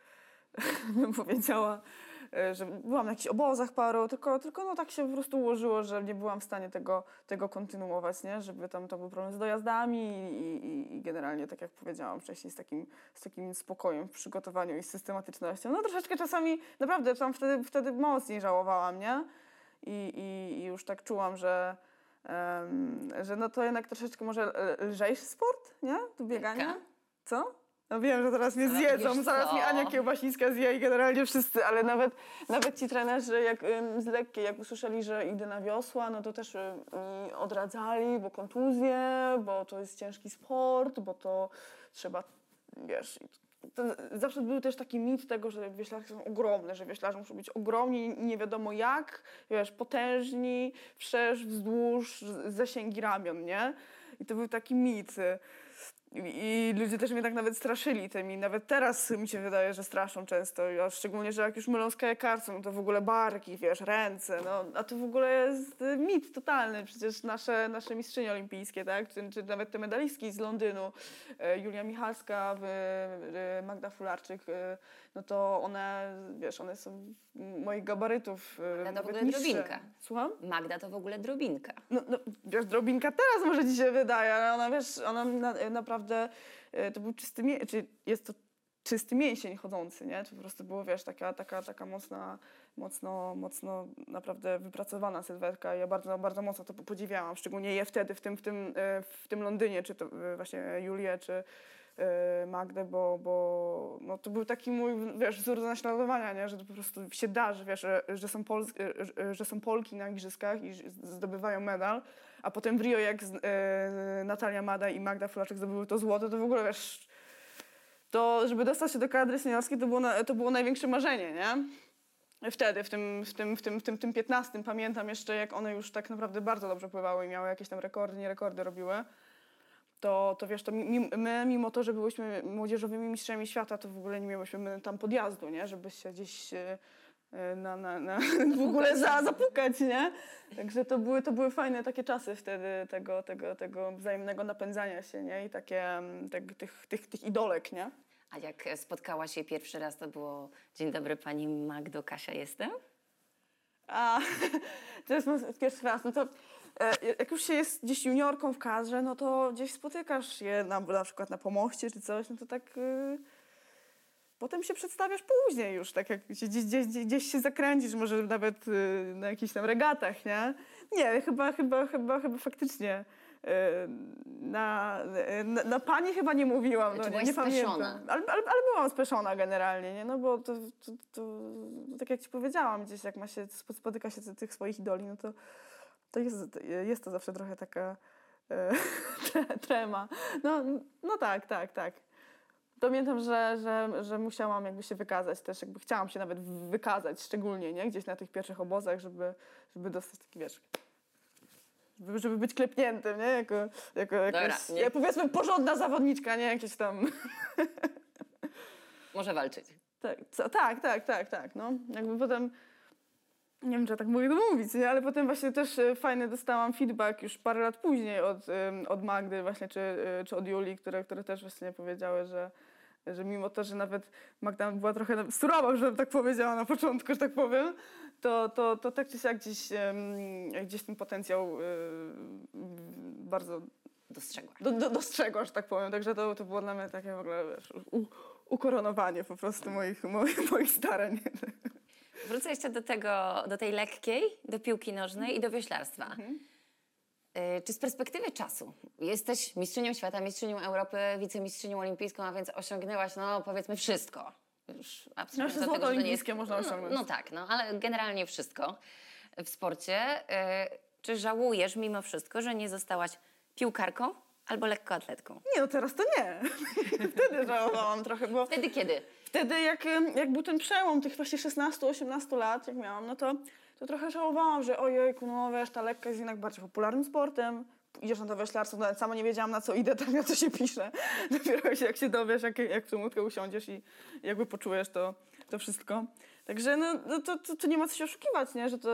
bym powiedziała. E, Że byłam na jakichś obozach paru, tylko, tylko no tak się po prostu ułożyło, że nie byłam w stanie tego, tego kontynuować, nie? Żeby tam to był problem z dojazdami i, i, i generalnie, tak jak powiedziałam wcześniej, z takim, z takim spokojem w przygotowaniu i systematycznością. No troszeczkę czasami, naprawdę tam wtedy, wtedy mocniej żałowałam, nie? I, i, i już tak czułam, że, em, że no to jednak troszeczkę może lżejszy sport, nie? Do biegania. Lekka? Co? No wiem, że teraz mnie zjedzą, zaraz co? mi Ania Kiełbasińska zje i generalnie wszyscy, ale nawet, nawet ci trenerzy jak ym, z lekkiej, jak usłyszeli, że idę na wiosła, no to też ym, mi odradzali, bo kontuzje, bo to jest ciężki sport, bo to trzeba, wiesz... zawsze był też taki mit tego, że wioślarze są ogromne, że wioślarze muszą być ogromni i nie wiadomo jak, wiesz, potężni, wszerz, wzdłuż, zasięgi ramion, nie? I to był taki mit. I, ludzie też mnie tak nawet straszyli tymi. Nawet teraz mi się wydaje, że straszą często. A szczególnie, że jak już mylą z kajakarstwem, no to w ogóle barki, wiesz, ręce. No, a to w ogóle jest mit totalny. Przecież nasze, nasze mistrzynie olimpijskie, tak? Czy, czy nawet te medalistki z Londynu, e, Julia Michalska, e, Magda Fularczyk, e, no to one, wiesz, one są moich gabarytów Magda to w ogóle niższe. drobinka. Słucham? Magda to w ogóle drobinka. No, no, wiesz, drobinka teraz może ci się wydaje, ale ona, wiesz, ona na, naprawdę, e, to był czysty, mie- czy jest to czysty mięsień chodzący, nie? To po prostu było, wiesz, taka, taka, taka mocna, mocno, mocno naprawdę wypracowana sylwetka ja bardzo, bardzo mocno to podziwiałam, szczególnie je wtedy w tym, w tym, e, w tym Londynie, czy to e, właśnie Julię, czy Magdę, bo, bo no, to był taki mój, wiesz, wzór do naśladowania, nie? że to po prostu się da, że, wiesz, że, że, są Pols- że, że są Polki na igrzyskach i zdobywają medal, a potem w Rio jak e, Natalia Mada i Magda Fulaczek zdobyły to złoto, to w ogóle, wiesz, to żeby dostać się do kadry seniorskiej, to było, na, to było największe marzenie, nie? Wtedy, w tym, w, tym, w, tym, w tym, tym 15, pamiętam jeszcze, jak one już tak naprawdę bardzo dobrze pływały i miały jakieś tam rekordy, nie rekordy robiły to, to wiesz, to mi, my, mimo to, że byłyśmy młodzieżowymi mistrzami świata, to w ogóle nie miałyśmy tam podjazdu, nie? Żeby się gdzieś e, na, na, na w ogóle za, zapukać, nie? Także to były, to były fajne takie czasy wtedy tego, tego, tego wzajemnego napędzania się, nie? I takie mm, tak, tych, tych, tych idolek, nie? A jak spotkałaś się pierwszy raz, to było Dzień dobry pani Magdo, Kasia jestem? A to jest pierwszy raz. No to e, jak już się jest gdzieś juniorką w kadrze, no to gdzieś spotykasz je na, na przykład na pomoście czy coś, no to tak... y, Potem się przedstawiasz później już, tak jak się gdzieś, gdzieś, się zakręcisz, może nawet y, na jakichś tam regatach, nie? Nie, chyba, chyba, chyba, chyba faktycznie y, na, na, na pani chyba nie mówiłam, no, nie, nie pamiętam. Ale, ale, ale byłam speszona generalnie, nie? No bo to, to, to, tak jak ci powiedziałam, gdzieś jak ma się, spo- spotyka się tych swoich idoli, no to, to jest, jest to zawsze trochę taka e, tre- trema. No, no tak, tak, tak. Pamiętam, że, że, że musiałam jakby się wykazać też, jakby chciałam się nawet wykazać szczególnie, nie? Gdzieś na tych pierwszych obozach, żeby, żeby dostać taki, wiesz, żeby, żeby być klepniętym, nie? Jako, jako jakaś, nie. ja powiedzmy porządna zawodniczka, nie? Jakieś tam... Może walczyć. Tak, co, tak, tak, tak, tak, no. Jakby potem, nie wiem, czy ja tak mogę to mówić, nie? ale potem właśnie też e, fajny dostałam feedback już parę lat później od, od Magdy właśnie, czy, e, czy od Julii, które, które też właśnie powiedziały, że, że mimo to, że nawet Magda była trochę surowa, że tak powiedziała na początku, że tak powiem, to, to, to tak czy siak gdzieś, gdzieś ten potencjał e, bardzo Dostrzegła. do, do, dostrzegła, że tak powiem. Także to, to było dla mnie takie w ogóle wiesz, u, ukoronowanie po prostu moich, moich, moich starań. Wrócę jeszcze do tego, do tej lekkiej, do piłki nożnej i do wioślarstwa. Y, Czy z perspektywy czasu jesteś mistrzynią świata, mistrzynią Europy, wicemistrzynią olimpijską, a więc osiągnęłaś, no powiedzmy, wszystko. Już No, od tego, złoto nie jest- olimpijskie można osiągnąć. No, no tak, no, ale generalnie wszystko w sporcie. Y, Czy żałujesz mimo wszystko, że nie zostałaś piłkarką albo lekkoatletką? Nie, no teraz to nie. Wtedy żałowałam trochę, bo Wtedy kiedy? wtedy jak, jak był ten przełom tych właśnie 16-18 lat, jak miałam, no to, to trochę żałowałam, że ojejku, no wiesz, ta lekka jest jednak bardziej popularnym sportem. Idziesz na to wioślarstwo, nawet sama nie wiedziałam na co idę, tak na co się pisze. Dopiero jak się dowiesz, jak, jak w usiądziesz i jakby poczujesz to, to wszystko. Także no, no to, to, to nie ma co się oszukiwać, nie? Że to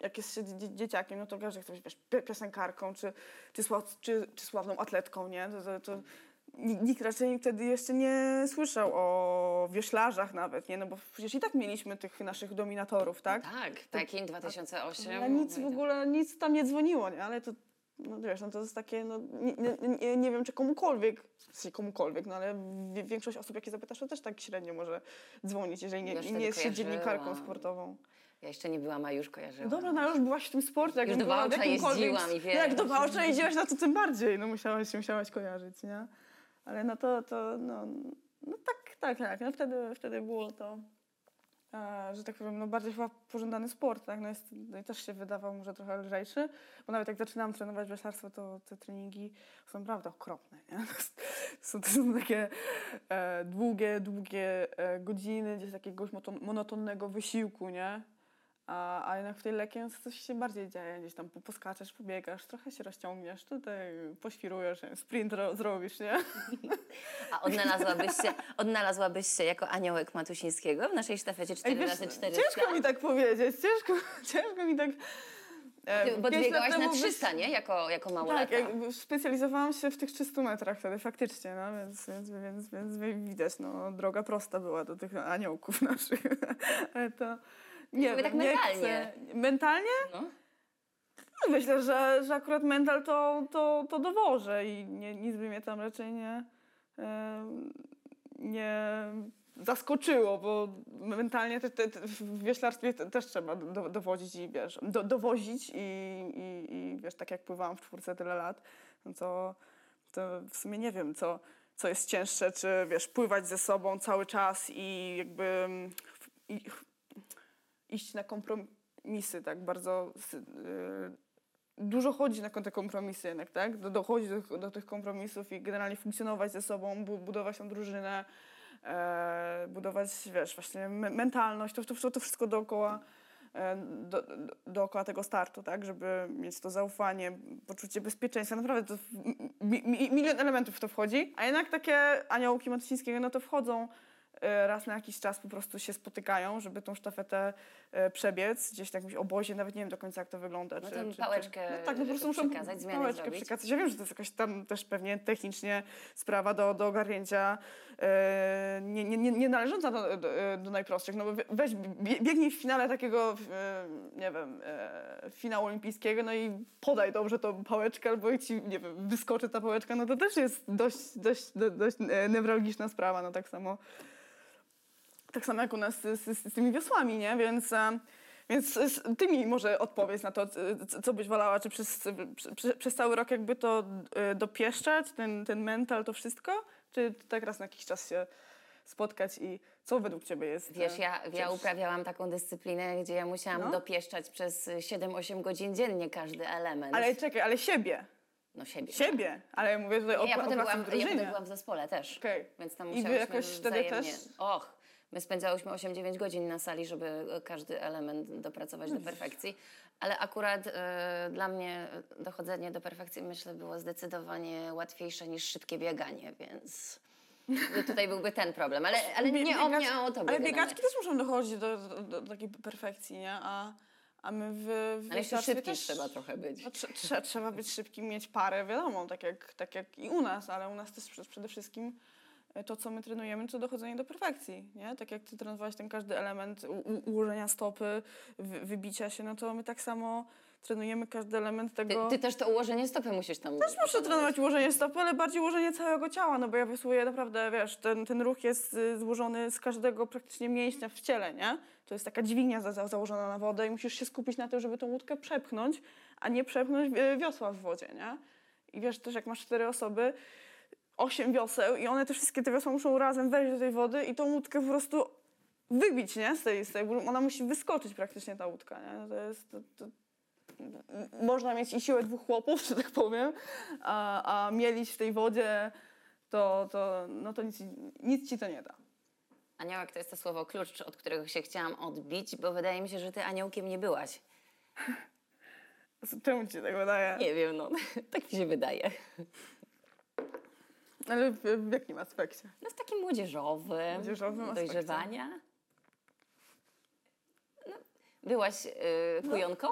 jak jest się dzie- dzieciakiem, no to każdy chce być wiesz, pi- piosenkarką, czy, czy, sław, czy, czy sławną atletką, nie? To, to, to nikt raczej wtedy jeszcze nie słyszał o wioślarzach nawet, nie? No bo przecież i tak mieliśmy tych naszych dominatorów, tak? Tak, Pekin 2008. Ale nic w ogóle, nic tam nie dzwoniło, nie? Ale to, no wiesz, no to jest takie, no nie, nie, nie, wiem, czy komukolwiek, w sensie komukolwiek, no ale większość osób, jakie zapytasz, to też tak średnio może dzwonić, jeżeli nie, Ja nie jest się dziennikarką sportową. Ja jeszcze nie byłam, a już kojarzyłam. No dobra, no już byłaś w tym sporcie. Jak Już do Wałcza jeździłam i No Jak do Wałcza jeździłaś, no to tym bardziej, no musiałaś, musiałaś kojarzyć, nie? Ale no to, to no, no tak, tak, tak, no wtedy, wtedy było to, e, że tak powiem, no bardziej chyba pożądany sport, tak? No, jest, no i też się wydawał może trochę lżejszy, bo nawet jak zaczynałam trenować wioślarstwo, to te treningi są naprawdę okropne, nie? Są to są takie e, długie, długie e, godziny gdzieś jakiegoś moto- monotonnego wysiłku, nie? A, a jednak w tej lekkiej coś się bardziej dzieje, gdzieś tam po- poskaczesz, pobiegasz, trochę się rozciągniesz, tutaj poświrujesz, sprint ro- zrobisz, nie? A odnalazłabyś się, odnalazłabyś się jako aniołek Matusińskiego w naszej sztafecie 4x400? ciężko mi tak powiedzieć, ciężko, ciężko mi tak... e, Ty- Bo ty biegałaś na temu byś- 300, nie? Jako, jako Tak, małolatka. jakby specjalizowałam się w tych 300 metrach wtedy faktycznie, no, więc, więc, więc, więc widać, no, droga prosta była do tych aniołków naszych, ale to... Nie Mówię wiem, tak nie mentalnie. Chcę. Mentalnie? No. No, Myślę, że, że akurat mental to, to, to dowożę i nie, nic by mnie tam raczej nie, nie zaskoczyło, bo mentalnie te, te, te, w wioślarstwie te, też trzeba do, dowodzić i wiesz, do, dowozić i, i, i wiesz, tak jak pływałam w czwórce tyle lat, no to, to w sumie nie wiem, co, co jest cięższe, czy wiesz, pływać ze sobą cały czas i jakby i, iść na kompromisy, tak bardzo y, dużo chodzi na te kompromisy jednak, tak? Do, dochodzi do, do tych kompromisów i generalnie funkcjonować ze sobą, bu, budować tą drużynę, e, budować, wiesz, właśnie me, mentalność, to, to, to wszystko dookoła, e, do, do, dookoła tego startu, tak? Żeby mieć to zaufanie, poczucie bezpieczeństwa. Naprawdę to mi, mi, milion elementów w to wchodzi, a jednak takie aniołki Matusińskiego, no to wchodzą raz na jakiś czas po prostu się spotykają, żeby tą sztafetę e, przebiec gdzieś na jakimś obozie, nawet nie wiem do końca jak to wygląda. No czy, czy, pałeczkę no tak, no po prostu muszą przekazać, zmiany pałeczkę zrobić. przekazać. Ja wiem, że to jest jakaś tam też pewnie technicznie sprawa do, do ogarnięcia e, nie, nie, nie, nie należąca do, do, do najprostszych. No bo we- weź, bie- biegnij w finale takiego, nie wiem, e, finału olimpijskiego, no i podaj dobrze tą pałeczkę, albo jak ci, nie wiem, wyskoczy ta pałeczka, no to też jest dość, dość, do, dość e, newralgiczna sprawa, no tak samo tak samo jak u nas z, z, z tymi wiosłami, nie? Więc, e, więc ty mi może odpowiedz na to, co byś wolała, czy przez, przy, przez cały rok jakby to e, dopieszczać, ten, ten mental, to wszystko, czy tak raz na jakiś czas się spotkać i co według ciebie jest Wiesz, e, ja, ja uprawiałam taką dyscyplinę, gdzie ja musiałam No. dopieszczać przez 7-8 godzin dziennie każdy element. Ale czekaj, ale siebie, no siebie. siebie, ale ja mówię tutaj o, ja, o potem pracy byłam, w ja potem byłam w zespole też. Okej. Więc tam I wy musiałyśmy jakoś wtedy wzajemnie... też- Och, my spędzałyśmy 8-9 godzin na sali, żeby e, każdy element dopracować do perfekcji. Ale akurat e, dla mnie dochodzenie do perfekcji, myślę, było zdecydowanie łatwiejsze niż szybkie bieganie, więc tutaj byłby ten problem. Ale, ale nie o mnie, a o tobie. Ale biegaczki też muszą dochodzić do, do, do, do takiej perfekcji, nie? A, a my w, w Ale jeszcze szybki też... trzeba trochę być. No, trze, trze, trzeba być szybkim, mieć parę, wiadomo, tak jak, tak jak i u nas, ale u nas też przede- wszystkim e, to, co my trenujemy, to dochodzenie do perfekcji, nie? Tak jak ty trenowałeś ten każdy element ułożenia stopy, wy, wybicia się, no to my tak samo trenujemy każdy element Ty, tego... ty też to ułożenie stopy musisz tam Też muszę trenować ułożenie stopy, ale bardziej ułożenie całego ciała, no bo ja wysłuję naprawdę, wiesz, ten, ten ruch jest y, złożony z każdego praktycznie mięśnia w ciele, nie? To jest taka dźwignia za, za, założona na wodę i musisz się skupić na tym, żeby tą łódkę przepchnąć, a nie przepchnąć y, wiosła w wodzie, nie? I wiesz też, jak masz cztery osoby, osiem wioseł i one te wszystkie te wiosła muszą razem wejść do tej wody i tą łódkę po prostu wybić, nie? Z tej, z tej, ona musi wyskoczyć praktycznie ta łódka, nie? No To jest... To, to, można mieć i siłę dwóch chłopów, że tak powiem, a, a mielić w tej wodzie, to, to, no to nic, nic ci to nie da. Aniołek to jest to słowo klucz, od którego się chciałam odbić, bo wydaje mi się, że ty aniołkiem nie byłaś. Czemu ci się tak wydaje? Nie wiem, no. tak mi się wydaje. Ale w, w jakim aspekcie? No w takim młodzieżowym, Młodzieżowym aspekcie. dojrzewania. No, byłaś y, kujonką?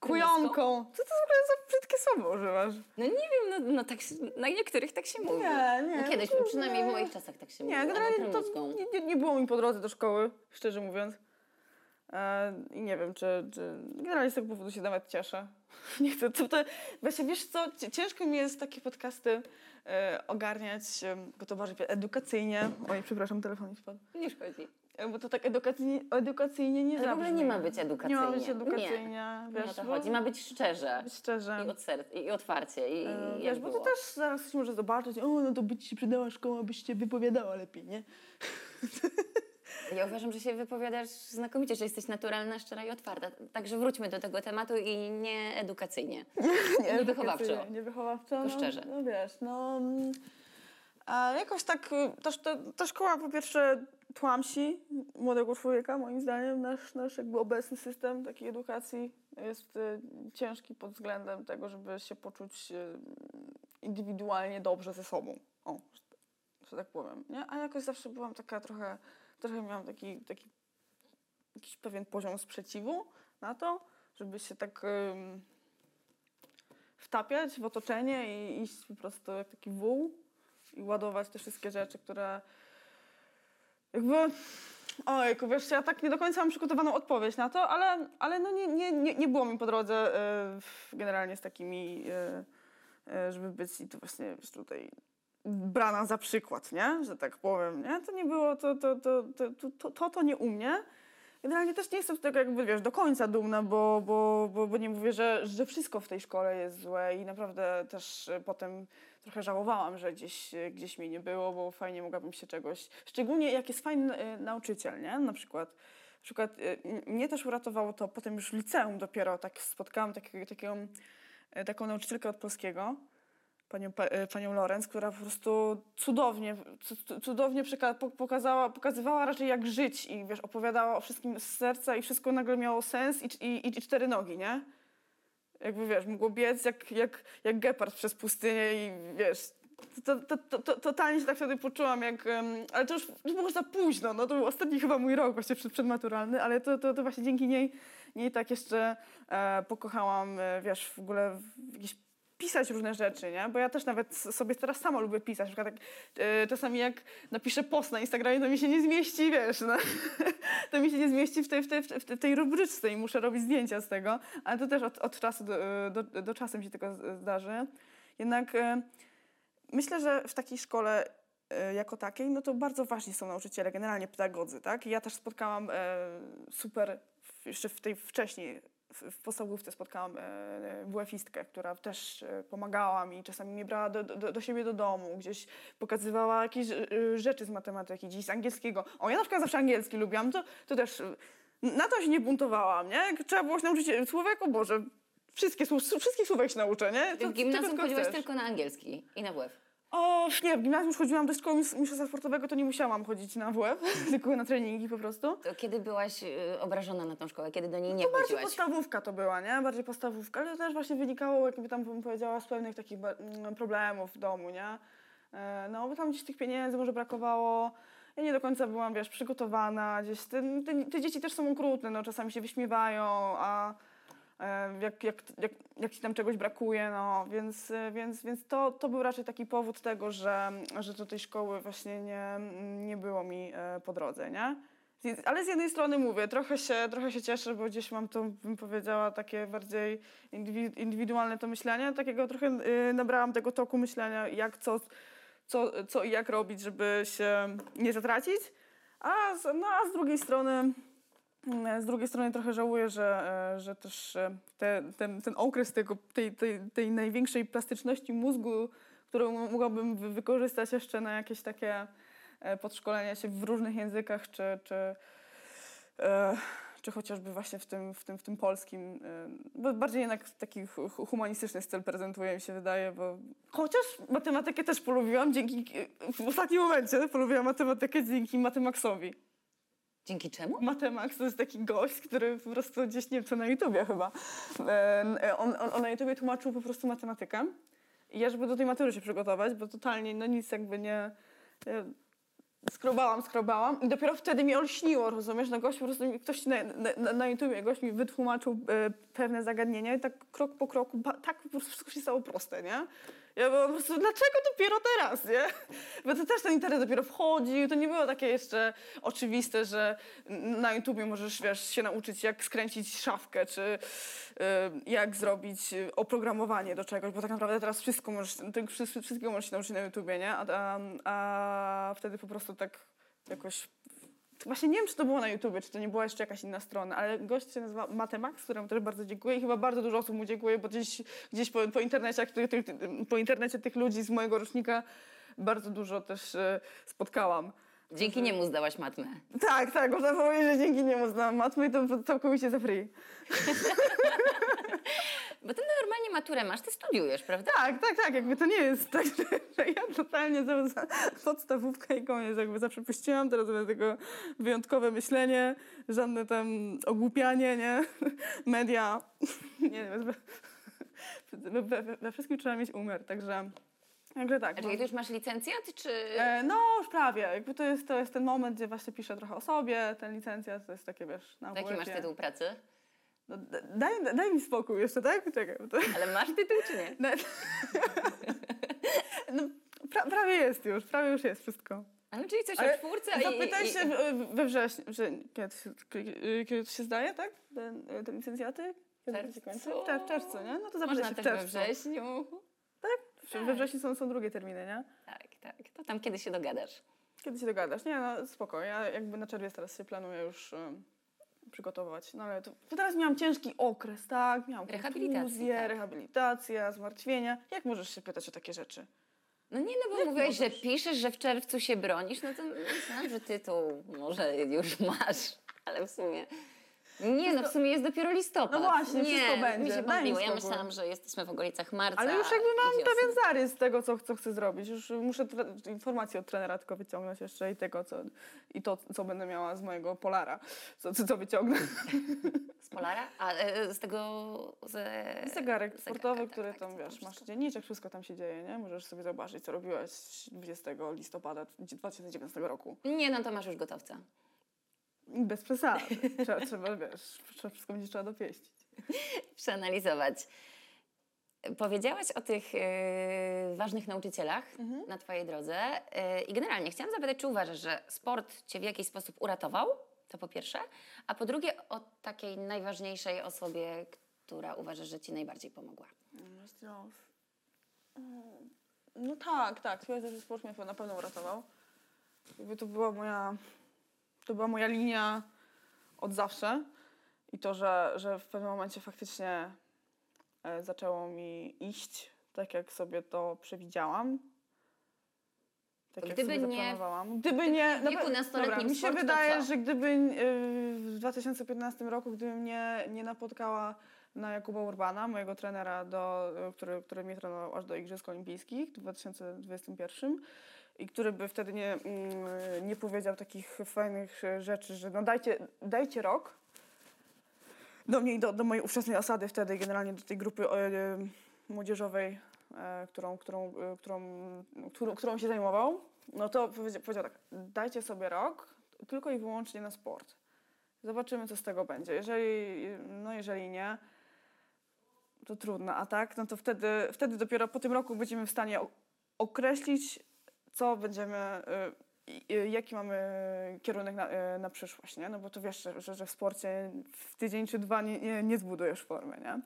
Kujonką! Co to w ogóle za brzydkie słowo używasz? No nie wiem, no, no tak, na niektórych tak się mówi. Nie, nie, No kiedyś, kurde. przynajmniej w moich czasach tak się Nie, mówi. generalnie albo to nie, nie, nie było mi po drodze do szkoły, szczerze mówiąc. E, I nie wiem, czy, czy... Generalnie z tego powodu się nawet cieszę. Nie chcę... To, to, właśnie wiesz co, ciężko mi jest takie podcasty e, ogarniać, bo to bardziej edukacyjnie. Oj, przepraszam, telefon mi spadł. Nie szkodzi. E, Bo to tak edukacyjnie, edukacyjnie nie Ale w ogóle zabrzmi. nie ma być Nie edukacyjnie. ma być edukacyjnie, Nie wiesz. o to chodzi. Ma być szczerze. być szczerze. I, od serc, I otwarcie. I, E, Wiesz, jak bo to było. też zaraz ktoś może zobaczyć, o, no to by ci się przydała szkoła, byś się wypowiadała lepiej, nie? Ja uważam, że się wypowiadasz znakomicie, że jesteś naturalna, szczera i otwarta. Także wróćmy do tego tematu i nie edukacyjnie. Nie wychowawczo. edukacyjnie, Nie wychowawczo, no, szczerze. No wiesz, no... A jakoś tak, y, też ta, ta szkoła po pierwsze tłamsi młodego człowieka, moim zdaniem. Nasz, nasz jakby obecny system takiej edukacji jest y, ciężki pod względem tego, żeby się poczuć y, indywidualnie dobrze ze sobą. O, że, że tak powiem, nie? A jakoś zawsze byłam taka trochę, trochę miałam taki, taki jakiś pewien poziom sprzeciwu na to, żeby się tak wtapiać w otoczenie i iść po prostu jak taki wół i ładować te wszystkie rzeczy, które jakby... Ojku, wiesz, ja tak nie do końca mam przygotowaną odpowiedź na to, ale, ale no nie, nie, nie, nie było mi po drodze y, generalnie z takimi, y, y, żeby być i to właśnie tutaj brana za przykład, nie? że tak powiem. Nie? To nie było, to to, to, to, to, to nie u mnie. Generalnie też nie jestem z tego jakby, wiesz, do końca dumna, bo, bo, bo, bo nie mówię, że, że wszystko w tej szkole jest złe i naprawdę też e, potem trochę żałowałam, że gdzieś, e, gdzieś mnie nie było, bo fajnie mogłabym się czegoś... Szczególnie jak jest fajny e, nauczyciel, nie? Na przykład na przykład mnie też uratowało to potem już w liceum dopiero tak spotkałam takiego, taką, taką nauczycielkę od polskiego, panią, Pa- e, panią Lorenz, która po prostu cudownie, cu- cu- cudownie pokazała, pokazywała raczej jak żyć i wiesz, opowiadała o wszystkim z serca i wszystko nagle miało sens i, i, i cztery nogi, nie? Jakby wiesz, mogło biec jak, jak, jak gepard przez pustynię i wiesz, to, to, to, to, totalnie się tak wtedy poczułam, jak, ale to już, już było za późno, no to był ostatni chyba mój rok właśnie przed, przedmaturalny, ale to, to, to właśnie dzięki niej, niej tak jeszcze e, pokochałam, e, wiesz, w ogóle w jakieś pisać różne rzeczy, nie? Bo ja też nawet sobie teraz sama lubię pisać. Na tak, e, czasami jak napiszę post na Instagramie, to mi się nie zmieści, wiesz, no. to mi się nie zmieści w tej, w, tej, w tej- rubryczce i muszę robić zdjęcia z tego. Ale to też od, od czasu do, do, do czasu mi się tylko zdarzy. Jednak e, myślę, że w takiej szkole e, jako takiej, no to bardzo ważni są nauczyciele, generalnie pedagodzy, tak? Ja też spotkałam e, super, jeszcze w tej wcześniej, w, podstawówce spotkałam e, WF-istkę, która też e, pomagała mi, czasami mnie brała do, do, do siebie do domu, gdzieś pokazywała jakieś e, rzeczy z matematyki, gdzieś z angielskiego. O, ja na przykład zawsze angielski lubiłam, to, to też e, na to się nie buntowałam, nie? Jak trzeba było się nauczyć e, słówek, o Boże, wszystkie, słów- wszystkich słówek się nauczę, nie? Ty Co- w gimnazjum chcesz. tylko na angielski i na WF. O, nie, w gimnazjum już chodziłam do szkoły mis- mistrzostwa sportowego, to nie musiałam chodzić na WF, tylko na treningi po prostu. To kiedy byłaś y, obrażona na tą szkołę? Kiedy do niej nie Bardziej chodziłaś? podstawówka to była, nie? Bardziej podstawówka, ale to też właśnie wynikało, jakby tam bym powiedziała, z pewnych takich mm, problemów w domu, nie? E, No, bo tam gdzieś tych pieniędzy może brakowało. Ja nie do końca byłam, wiesz, przygotowana. Gdzieś te, te, te dzieci też są okrutne, no, czasami się wyśmiewają, a jak, jak, jak, jak ci tam czegoś brakuje, no, więc, e, więc, więc to, to był raczej taki powód tego, że, że do tej szkoły właśnie nie, nie było mi e, po drodze, nie? Ale z jednej strony mówię, trochę się, trochę się cieszę, bo gdzieś mam to, bym powiedziała, takie bardziej indywi- indywidualne to myślenie. Takiego trochę nabrałam tego toku myślenia, jak co, co, co i jak robić, żeby się nie zatracić. A no, a z drugiej strony z drugiej strony trochę żałuję, że, e, że też e, te, ten, ten okres tego, tej, tej, tej największej plastyczności mózgu, którą mogłabym wy- wykorzystać jeszcze na jakieś takie e, podszkolenia się w różnych językach, czy, czy, e, czy chociażby właśnie w tym, w tym, w tym polskim. e, Bo bardziej jednak taki hu- hu- humanistyczny styl prezentuje, mi się wydaje, bo chociaż matematykę też polubiłam dzięki, w ostatnim momencie polubiłam matematykę dzięki Matemaxowi. Dzięki czemu? Matemax to jest taki gość, który po prostu gdzieś, nie wiem, co na YouTubie chyba, e, on, on, on na YouTubie tłumaczył po prostu matematykę. I ja, żeby do tej matury się przygotować, bo totalnie, no nic jakby nie... Ja skrobałam, skrobałam i dopiero wtedy mi olśniło, rozumiesz? No gość po prostu, ktoś na, na, na YouTubie, gość mi wytłumaczył e, pewne zagadnienia i tak krok po kroku, tak po prostu wszystko się stało proste, nie? Ja po prostu, dlaczego dopiero teraz, nie? Bo to też ten internet dopiero wchodził, to nie było takie jeszcze oczywiste, że na YouTubie możesz, wiesz, się nauczyć, jak skręcić szafkę, czy y, jak zrobić oprogramowanie do czegoś, bo tak naprawdę teraz wszystko możesz, wszy- wszystkiego możesz się nauczyć na YouTubie, nie? A, a, a wtedy po prostu tak jakoś Właśnie nie wiem, czy to było na YouTubie, czy to nie była jeszcze jakaś inna strona, ale gość się nazywa Matemax, któremu też bardzo dziękuję i chyba bardzo dużo osób mu dziękuję, bo gdzieś, gdzieś po, po, internecie, po internecie tych ludzi z mojego rocznika bardzo dużo też e, spotkałam. Dzięki niemu zdałaś matmę. Tak, tak, można powiedzieć, że dzięki niemu znam matmy i to całkowicie za free. Bo ty normalnie maturę masz, ty studiujesz, prawda? Tak, tak, tak, jakby to nie jest tak, że, że ja totalnie za, za podstawówkę i koniec, jakby zawsze puściłam, teraz będę tylko wyjątkowe myślenie, żadne tam ogłupianie, nie, media, nie wiem, we, we, we, wszystkim trzeba mieć umiar, także, także tak. A czyli ty już masz licencjat, czy... E, No, już prawie. Jakby to jest, to jest ten moment, gdzie właśnie piszę trochę o sobie. Ten licencjat to jest takie, wiesz, na Jaki masz tytuł pracy? No, daj, daj mi spokój jeszcze, tak? Czekaj. To... Ale masz tytuł, czy nie? No, no, pra, prawie jest już, prawie już jest wszystko. Ale czyli coś Ale o czwórce i... Zapytaj i- się w- we wrześniu, że kiedy, kiedy, to się zdaje, tak? Ten, te licencjaty? Kiedy? Czerwcu? W czer- w czerwcu, nie? No to zapytaj Można się w też we czerwcu. wrześniu. W- We wrześniu są, są drugie terminy, nie? Tak, tak. To tam kiedy się dogadasz. Kiedy się dogadasz? Nie, no spoko. Ja jakby na czerwiec teraz się planuję już um, przygotować. No ale to, to teraz miałam ciężki okres, tak? Miałam Rehabilitacji, kontuzję, tak. rehabilitacja, zmartwienia. Jak możesz się pytać o takie rzeczy? No nie, no bo mówiłeś, że piszesz, że w czerwcu się bronisz, no to myślałam, że tytuł może już masz, ale w sumie... Nie, no w sumie jest dopiero listopad. No właśnie, nie, wszystko będzie. mi się Daj mi pomyliło. Ja myślałam, że jesteśmy w okolicach marca Ale już jakby mam pewien zarys tego, co, co chcę zrobić. Już muszę informacje od trenera tylko wyciągnąć jeszcze i tego, co, i to, co będę miała z mojego polara. Co, co, co wyciągnę. Z Polara? A e, z tego... Ze... Zegarek sportowy, tak, który tak, tam, to wiesz, masz dzienniczek, wszystko tam się dzieje, nie? Możesz sobie zobaczyć, co robiłaś 20 listopada 2019 roku. Nie, no to masz już gotowca. Bez przesady. Trzeba, trzeba, wiesz, trzeba, wszystko będzie trzeba dopieścić. Przeanalizować. Powiedziałaś o tych e, ważnych nauczycielach Mhm. na Twojej drodze e, i generalnie chciałam zapytać, czy uważasz, że sport Cię w jakiś sposób uratował? To po pierwsze. A po drugie, o takiej najważniejszej osobie, która uważasz, że Ci najbardziej pomogła. No tak, tak. Twierdzę, że sport mnie na pewno uratował. Jakby to była moja, to była moja linia od zawsze. I to, że, że w pewnym momencie faktycznie e, zaczęło mi iść tak, jak sobie to przewidziałam. Tak, jak Gdyby sobie nie- zaplanowałam. Gdyby nie... w wieku nastoletnim dobra, mi się wydaje, że gdyby e, w 2015 roku, gdybym nie, nie napotkała na Jakuba Urbana, mojego trenera, do, e, który, który mnie trenował aż do Igrzysk Olimpijskich w 2021 i który by wtedy nie, mm, nie powiedział takich fajnych e, rzeczy, że no dajcie, dajcie rok do mnie i do, do mojej ówczesnej osady wtedy, generalnie do tej grupy e, e, młodzieżowej, którą, którą, którą, którą, którą się zajmował, no to powiedział, powiedział tak, dajcie sobie rok tylko i wyłącznie na sport. Zobaczymy, co z tego będzie. Jeżeli, no jeżeli nie, to trudno. A tak, no to wtedy, wtedy dopiero po tym roku będziemy w stanie określić, co będziemy, y, y, jaki mamy kierunek na, y, na przyszłość, nie? No bo to wiesz, że, że w sporcie w tydzień czy dwa nie, nie, nie zbudujesz formy, nie?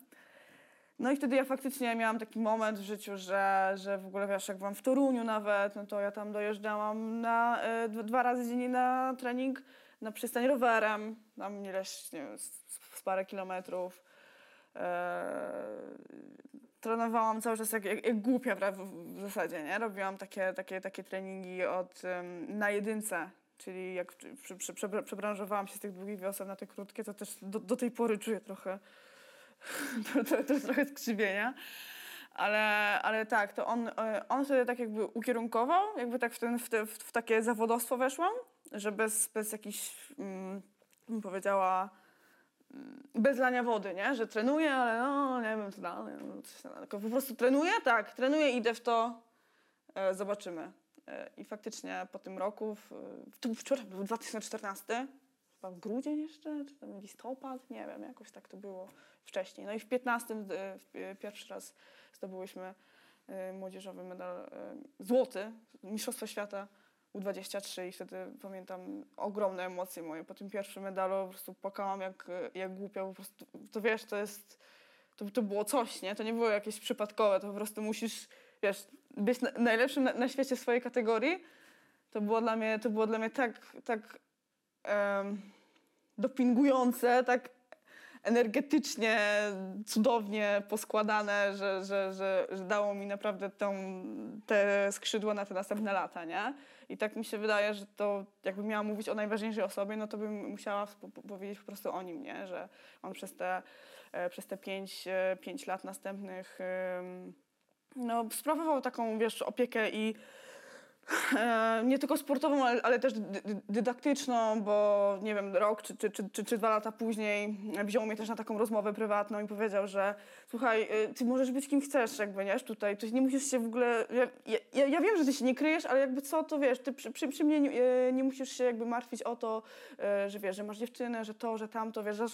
No i wtedy ja faktycznie miałam taki moment w życiu, że, że w ogóle wiesz, jak byłam w Toruniu nawet, no to ja tam dojeżdżałam na, y, dwa- razy dziennie na trening na przystań rowerem, tam ileś, nie wiem, z, z parę kilometrów. Eee, trenowałam cały czas jak, jak, jak głupia w, w zasadzie, nie? Robiłam takie, takie, takie treningi od, em, na jedynce, czyli jak przy, przy, prze, przebranżowałam się z tych długich wiosen na te krótkie, to też do, do tej pory czuję trochę, to, to, to trochę skrzywienia. Ale, ale tak, to on, e, on tak jakby ukierunkował, jakby tak w, ten, w, te, w, takie zawodowstwo weszłam, że bez, bez jakichś, mm, bym powiedziała, bez lania wody, nie? Że trenuję, ale no nie wiem co dalej, no, coś tam. tylko po prostu trenuję, tak, trenuję, idę w to, e, zobaczymy. E, I faktycznie po tym roku, w, to był wczoraj, był 2014, chyba w grudzień jeszcze, czy tam listopad, nie wiem, jakoś tak to było wcześniej. No i w 15 e, e, pierwszy raz zdobyłyśmy e, młodzieżowy medal e, złoty, Mistrzostwo Świata U23 i wtedy pamiętam ogromne emocje moje. Po tym pierwszym medalu po prostu płakałam jak, jak głupia, po prostu, to wiesz, to jest, to, to było coś, nie? To nie było jakieś przypadkowe, to po prostu musisz, wiesz, być na, najlepszym na, na świecie swojej kategorii. To było dla mnie, to było dla mnie tak, tak dopingujące, tak energetycznie, cudownie poskładane, że, że, że, że dało mi naprawdę tą, te skrzydła na te następne lata, nie? I tak mi się wydaje, że to jakbym miała mówić o najważniejszej osobie, no to bym musiała powiedzieć po prostu o nim, nie? Że on przez te, e, przez te pięć, e, pięć lat następnych no, sprawował taką, wiesz, opiekę i nie tylko sportową, ale, ale też dy, dy- dydaktyczną, bo nie wiem, rok czy, czy, czy, czy, dwa lata później wziął mnie też na taką rozmowę prywatną i powiedział, że słuchaj, y, ty możesz być kim chcesz, jakby, nie, tutaj, ty nie musisz się w ogóle, ja, ja, ja wiem, że ty się nie kryjesz, ale jakby co, to wiesz, ty przy, przy, przy mnie nie, e, nie musisz się jakby martwić o to, e, że wiesz, że masz dziewczynę, że to, że tamto, wiesz, że,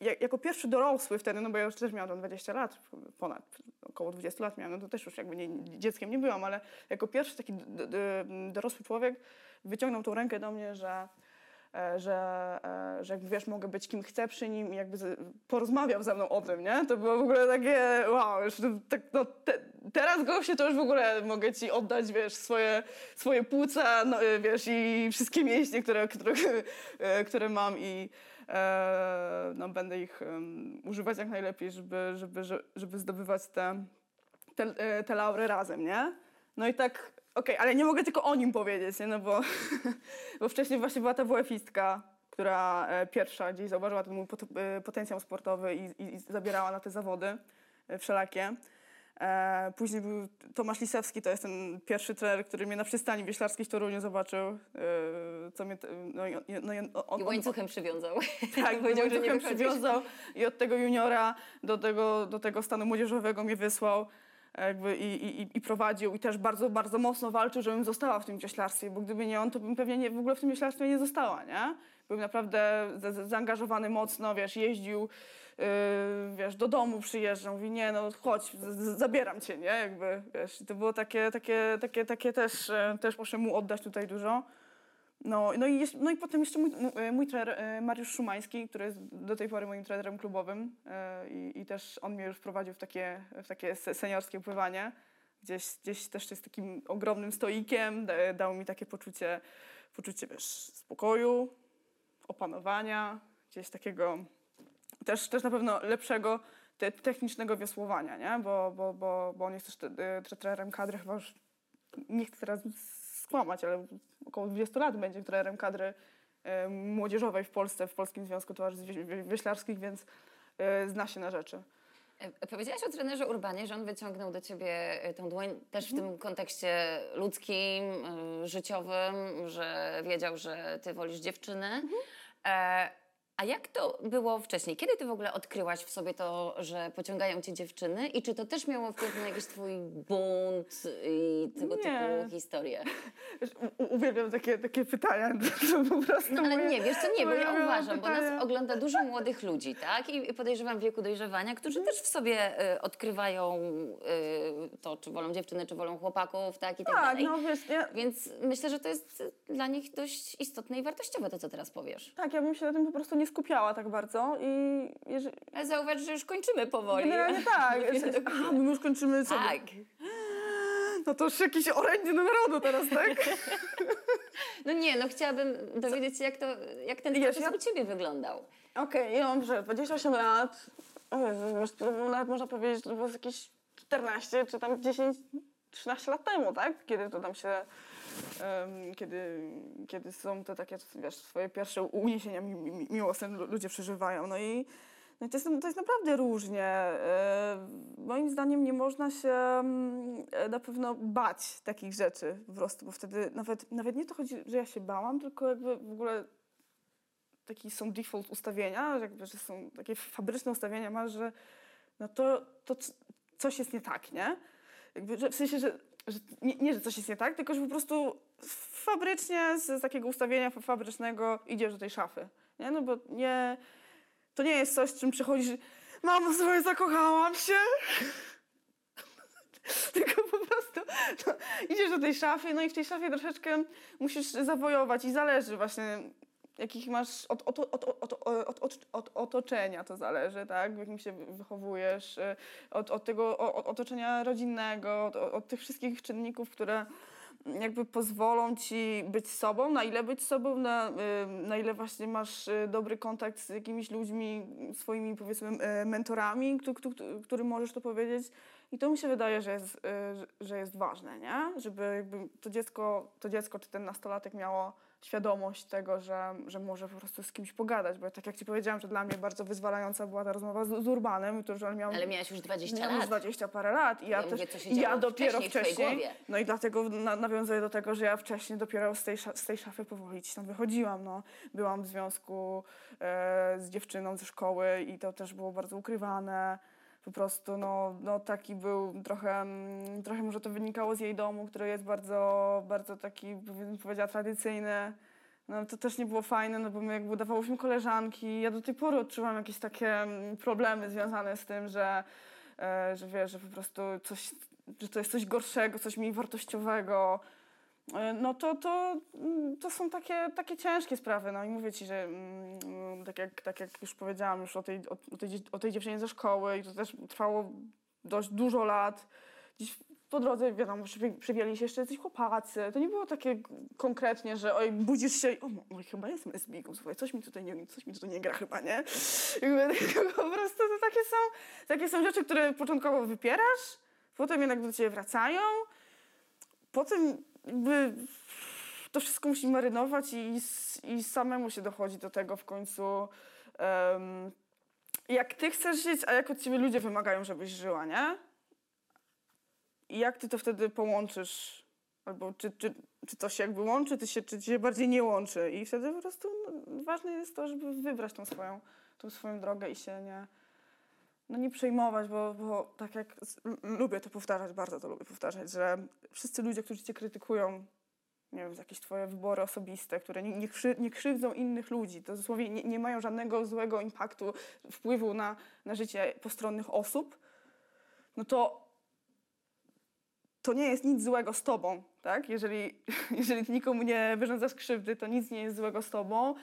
ja- jako pierwszy dorosły wtedy, no bo ja już też miałam tam 20 lat, ponad, około 20 lat miałam, no to też już jakby nie, dzieckiem nie byłam, ale jako pierwszy taki dorosły człowiek wyciągnął tą rękę do mnie, że, e, że, e, że jakby wiesz, mogę być kim chcę przy nim i jakby porozmawiał ze mną o tym, nie? To było w ogóle takie, wow, już tak, no, te, teraz goście to już w ogóle mogę ci oddać, wiesz, swoje, swoje płuca, no, e, wiesz, i wszystkie mięśnie, które, które, które mam i no, będę ich używać jak najlepiej, żeby, żeby, żeby, zdobywać te, te, te laury razem, nie? No i tak, okej, ale nie mogę tylko o nim powiedzieć, nie? No bo, bo wcześniej właśnie była ta WF-istka, która e, pierwsza gdzieś zauważyła ten mój pot, e, potencjał sportowy i, i, i zabierała na te zawody e, wszelakie. E, później był Tomasz Lisewski, to jest ten pierwszy trener, który mnie na przystani wieślarskiej w Toruniu zobaczył. E, co mnie, te- no, i on, no, i on, on, I łańcuchem przywiązał. tak, Powiedział, że nie wychodzisz. przywiązał i od tego juniora do tego, do tego stanu młodzieżowego mnie wysłał jakby i, i, i prowadził i też bardzo, bardzo mocno walczył, żebym została w tym wioślarstwie, bo gdyby nie on, to bym pewnie nie, w ogóle w tym wioślarstwie nie została, nie? Był naprawdę za- za- zaangażowany mocno, wiesz, jeździł wiesz, do domu przyjeżdża, mówi, nie no chodź, zabieram cię, nie, jakby, wiesz, to było takie, takie, takie, takie też, e, też muszę mu oddać tutaj dużo. No, no, i, jeś- no i potem jeszcze mój, mój- trener e, Mariusz Szumański, który jest do tej pory moim trenerem klubowym e, i, i też on mnie już wprowadził w takie, w takie se- seniorskie pływanie. Gdzieś, gdzieś też jest takim ogromnym stoikiem, da, dał mi takie poczucie, poczucie wiesz, spokoju, opanowania, gdzieś takiego też, też na pewno lepszego te, technicznego wiosłowania, nie? Bo, bo, bo, bo on jest też te, te, trenerem kadry, chyba już nie chcę teraz skłamać, ale około 20 lat będzie trenerem kadry e, młodzieżowej w Polsce, w Polskim Związku Towarzystw Wieś- Wieś- Wioślarskich, więc e, zna się na rzeczy. E, Powiedziałaś o trenerze Urbanie, że on wyciągnął do ciebie tą dłoń też w Mhm. tym kontekście ludzkim, życiowym, że wiedział, że ty wolisz dziewczyny. Mhm. A jak to było wcześniej? Kiedy ty w ogóle odkryłaś w sobie to, że pociągają cię dziewczyny? I czy to też miało wpływ na jakiś twój bunt i tego Nie. typu historie? Wiesz, uwielbiam takie, takie pytania, to po prostu No ale moje- nie, wiesz co, nie, bo ja uważam, bo pytania. nas ogląda dużo młodych ludzi, tak? I podejrzewam w wieku dojrzewania, którzy też w sobie y, odkrywają y, to, czy wolą dziewczyny, czy wolą chłopaków, tak? I tak, Tak, dalej. no wiesz, ja, Więc myślę, że to jest dla nich dość istotne i wartościowe to, co teraz powiesz. tak, ja bym się na tym po prostu nie skupiała tak bardzo i jeżeli, Ale zauważ, że już kończymy powoli. generalnie tak. Aha, my już kończymy sobie. Tak. No to już jakieś orędzie do narodu teraz, tak? No nie, no chciałabym dowiedzieć się, jak, to, jak ten proces ja- u ciebie wyglądał. Okej, ja mam że 28 lat. Jezu, nawet można powiedzieć, że to było jakieś 14 czy tam 10, 13 lat temu, tak? Kiedy to tam się. Kiedy, kiedy są te takie, wiesz, swoje pierwsze uniesienia mi, mi, miłosne lu- ludzie przeżywają. No i, no i to, jest, to jest naprawdę różnie. Moim zdaniem nie można się mm, na pewno bać takich rzeczy po prostu, bo wtedy nawet, nawet nie to chodzi, że ja się bałam, tylko jakby w ogóle taki są default ustawienia, że jakby, że są takie fabryczne ustawienia masz, że no to, to coś jest nie tak, nie? Jakby, że w sensie, że, że nie, nie, że coś jest nie tak, tylko że po prostu fabrycznie z, takiego ustawienia fa- fabrycznego idziesz do tej szafy, nie? No bo nie, to nie jest coś, czym przychodzisz, mamo, słuchaj, zakochałam się. Tylko po prostu no, idziesz do tej szafy, no i w tej szafie troszeczkę musisz zawojować i zależy właśnie jakich masz od, od, od, od, otoczenia to zależy, tak? W jakim się wychowujesz, y, od, od tego otoczenia rodzinnego, od, tych wszystkich czynników, które jakby pozwolą ci być sobą, na ile być sobą, na, y, na ile właśnie masz y, dobry kontakt z jakimiś ludźmi, swoimi powiedzmy mentorami, któ- któ- którym możesz to powiedzieć. I to mi się wydaje, że jest, że jest ważne, nie? Żeby jakby to dziecko, to dziecko czy ten nastolatek miało świadomość tego, że, że może po prostu z kimś pogadać, bo tak jak ci powiedziałam, że dla mnie bardzo wyzwalająca była ta rozmowa z, z Urbanem, że on miał Ale miałaś już 20 Miałam już lat. 20 parę lat i ja, Ja też, mówię, co się ja dopiero wcześniej wcześniej, no i dlatego na, nawiązuję do tego, że ja wcześniej dopiero z tej, z tej szafy powoli tam wychodziłam, no. Byłam w związku e, z dziewczyną ze szkoły i to też było bardzo ukrywane. Po prostu, no, no taki był trochę, mm, trochę może to wynikało z jej domu, który jest bardzo, bardzo taki, bym powiedziała, tradycyjny. No to też nie było fajne, no bo my jakby udawałyśmy koleżanki. Ja do tej pory odczuwam jakieś takie mm, problemy związane z tym, że, e, że wiesz, że po prostu coś, że to jest coś gorszego, coś mniej wartościowego. E, No to, to, mm, to są takie, takie ciężkie sprawy. No i mówię ci, że mm, tak, jak, tak jak już powiedziałam już o tej, o, tej, o tej dziewczynie ze szkoły i to też trwało dość dużo lat. Gdzieś po drodze, wiadomo, przywie- przywieli się jeszcze jacyś chłopacy. To nie było takie konkretnie, że oj, budzisz się i o, oj, chyba jestem lesbijką, słuchaj, coś mi tutaj nie, coś mi tutaj nie gra chyba, nie? Jakby, po prostu to takie są, takie są rzeczy, które początkowo wypierasz, potem jednak do ciebie wracają, potem jakby to wszystko musi marynować i, i samemu się dochodzi do tego w końcu, em, jak ty chcesz żyć, a jak od ciebie ludzie wymagają, żebyś żyła, nie? I jak ty to wtedy połączysz? Albo czy, czy, czy to się jakby łączy, czy się, czy się bardziej nie łączy? I wtedy po prostu no, ważne jest to, żeby wybrać tą swoją, tą swoją drogę i się nie, no nie przejmować, bo, bo tak jak lubię to powtarzać, bardzo to lubię powtarzać, że wszyscy ludzie, którzy cię krytykują, nie wiem, jakieś twoje wybory osobiste, które nie, nie, krzy, nie krzywdzą innych ludzi, to dosłownie nie, nie mają żadnego złego impaktu, wpływu na, na życie postronnych osób, no to to nie jest nic złego z tobą, tak? Jeżeli, jeżeli ty nikomu nie wyrządzasz krzywdy, to nic nie jest złego z tobą.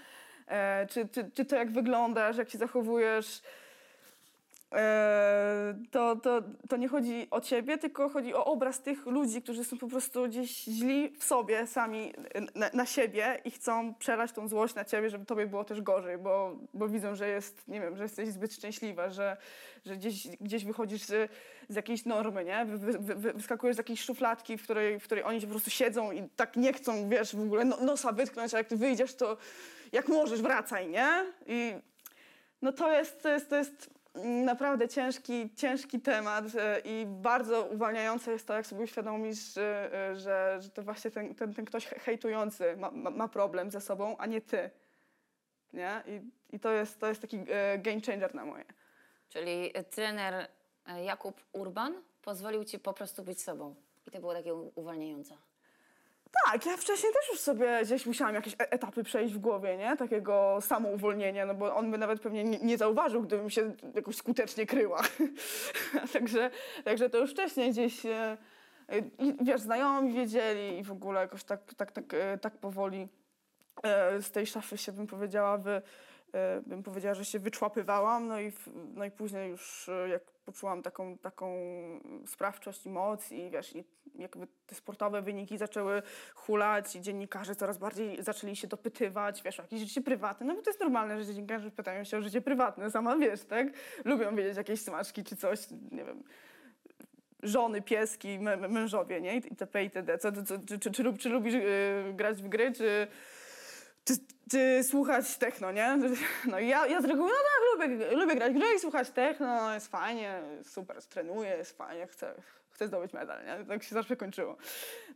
E, czy, czy, czy to jak wyglądasz, jak się zachowujesz, to, to, to nie chodzi o ciebie, tylko chodzi o obraz tych ludzi, którzy są po prostu gdzieś źli w sobie sami na, na siebie i chcą przelać tą złość na ciebie, żeby tobie było też gorzej, bo, bo widzą, że jest, nie wiem, że jesteś zbyt szczęśliwa, że, że gdzieś, gdzieś wychodzisz z, z jakiejś normy, nie? Wy, wy, wy, wyskakujesz z jakiejś szufladki, w której, w której oni po prostu siedzą i tak nie chcą, wiesz, w ogóle no, nosa wytknąć, a jak ty wyjdziesz, to jak możesz, wracaj, nie? I no to jest, to jest, to jest naprawdę ciężki, ciężki temat e, i bardzo uwalniające jest to, jak sobie uświadomisz, że, e, że, że to właśnie ten, ten, ten ktoś hejtujący ma, ma, problem ze sobą, a nie ty. Nie? I, i to, jest, to jest taki e, game changer na moje. Czyli trener Jakub Urban pozwolił ci po prostu być sobą. I to było takie uwalniające. Tak, ja wcześniej też już sobie gdzieś musiałam jakieś e- etapy przejść w głowie, nie? Takiego samouwolnienia, no bo on by nawet pewnie nie, zauważył, gdybym się jakoś skutecznie kryła. także, także to już wcześniej gdzieś, e, wiesz, znajomi wiedzieli i w ogóle jakoś tak, tak, tak, e, tak powoli z tej szafy się, bym powiedziała, wy, bym powiedziała, że się wyczłapywałam, no i, no i później już e, jak poczułam taką, taką sprawczość i moc i wiesz, i jakby te sportowe wyniki zaczęły hulać i dziennikarze coraz bardziej zaczęli się dopytywać, wiesz, o jakieś życie prywatne, no bo to jest normalne, że dziennikarze pytają się o życie prywatne, sama wiesz, tak? Lubią wiedzieć jakieś smaczki czy coś, nie wiem, żony, pieski, mę- mę- mężowie, nie? Itp. itd. Co, co, czy, czy, czy, czy lubisz yy, grać w gry, czy, czy, czy słuchać techno, nie? No ja, ja z reguły, no tak, lubię, lubię grać gry i słuchać techno, jest fajnie, super, trenuję, jest fajnie, chcę, chcę zdobyć medal, nie? Tak się zawsze kończyło.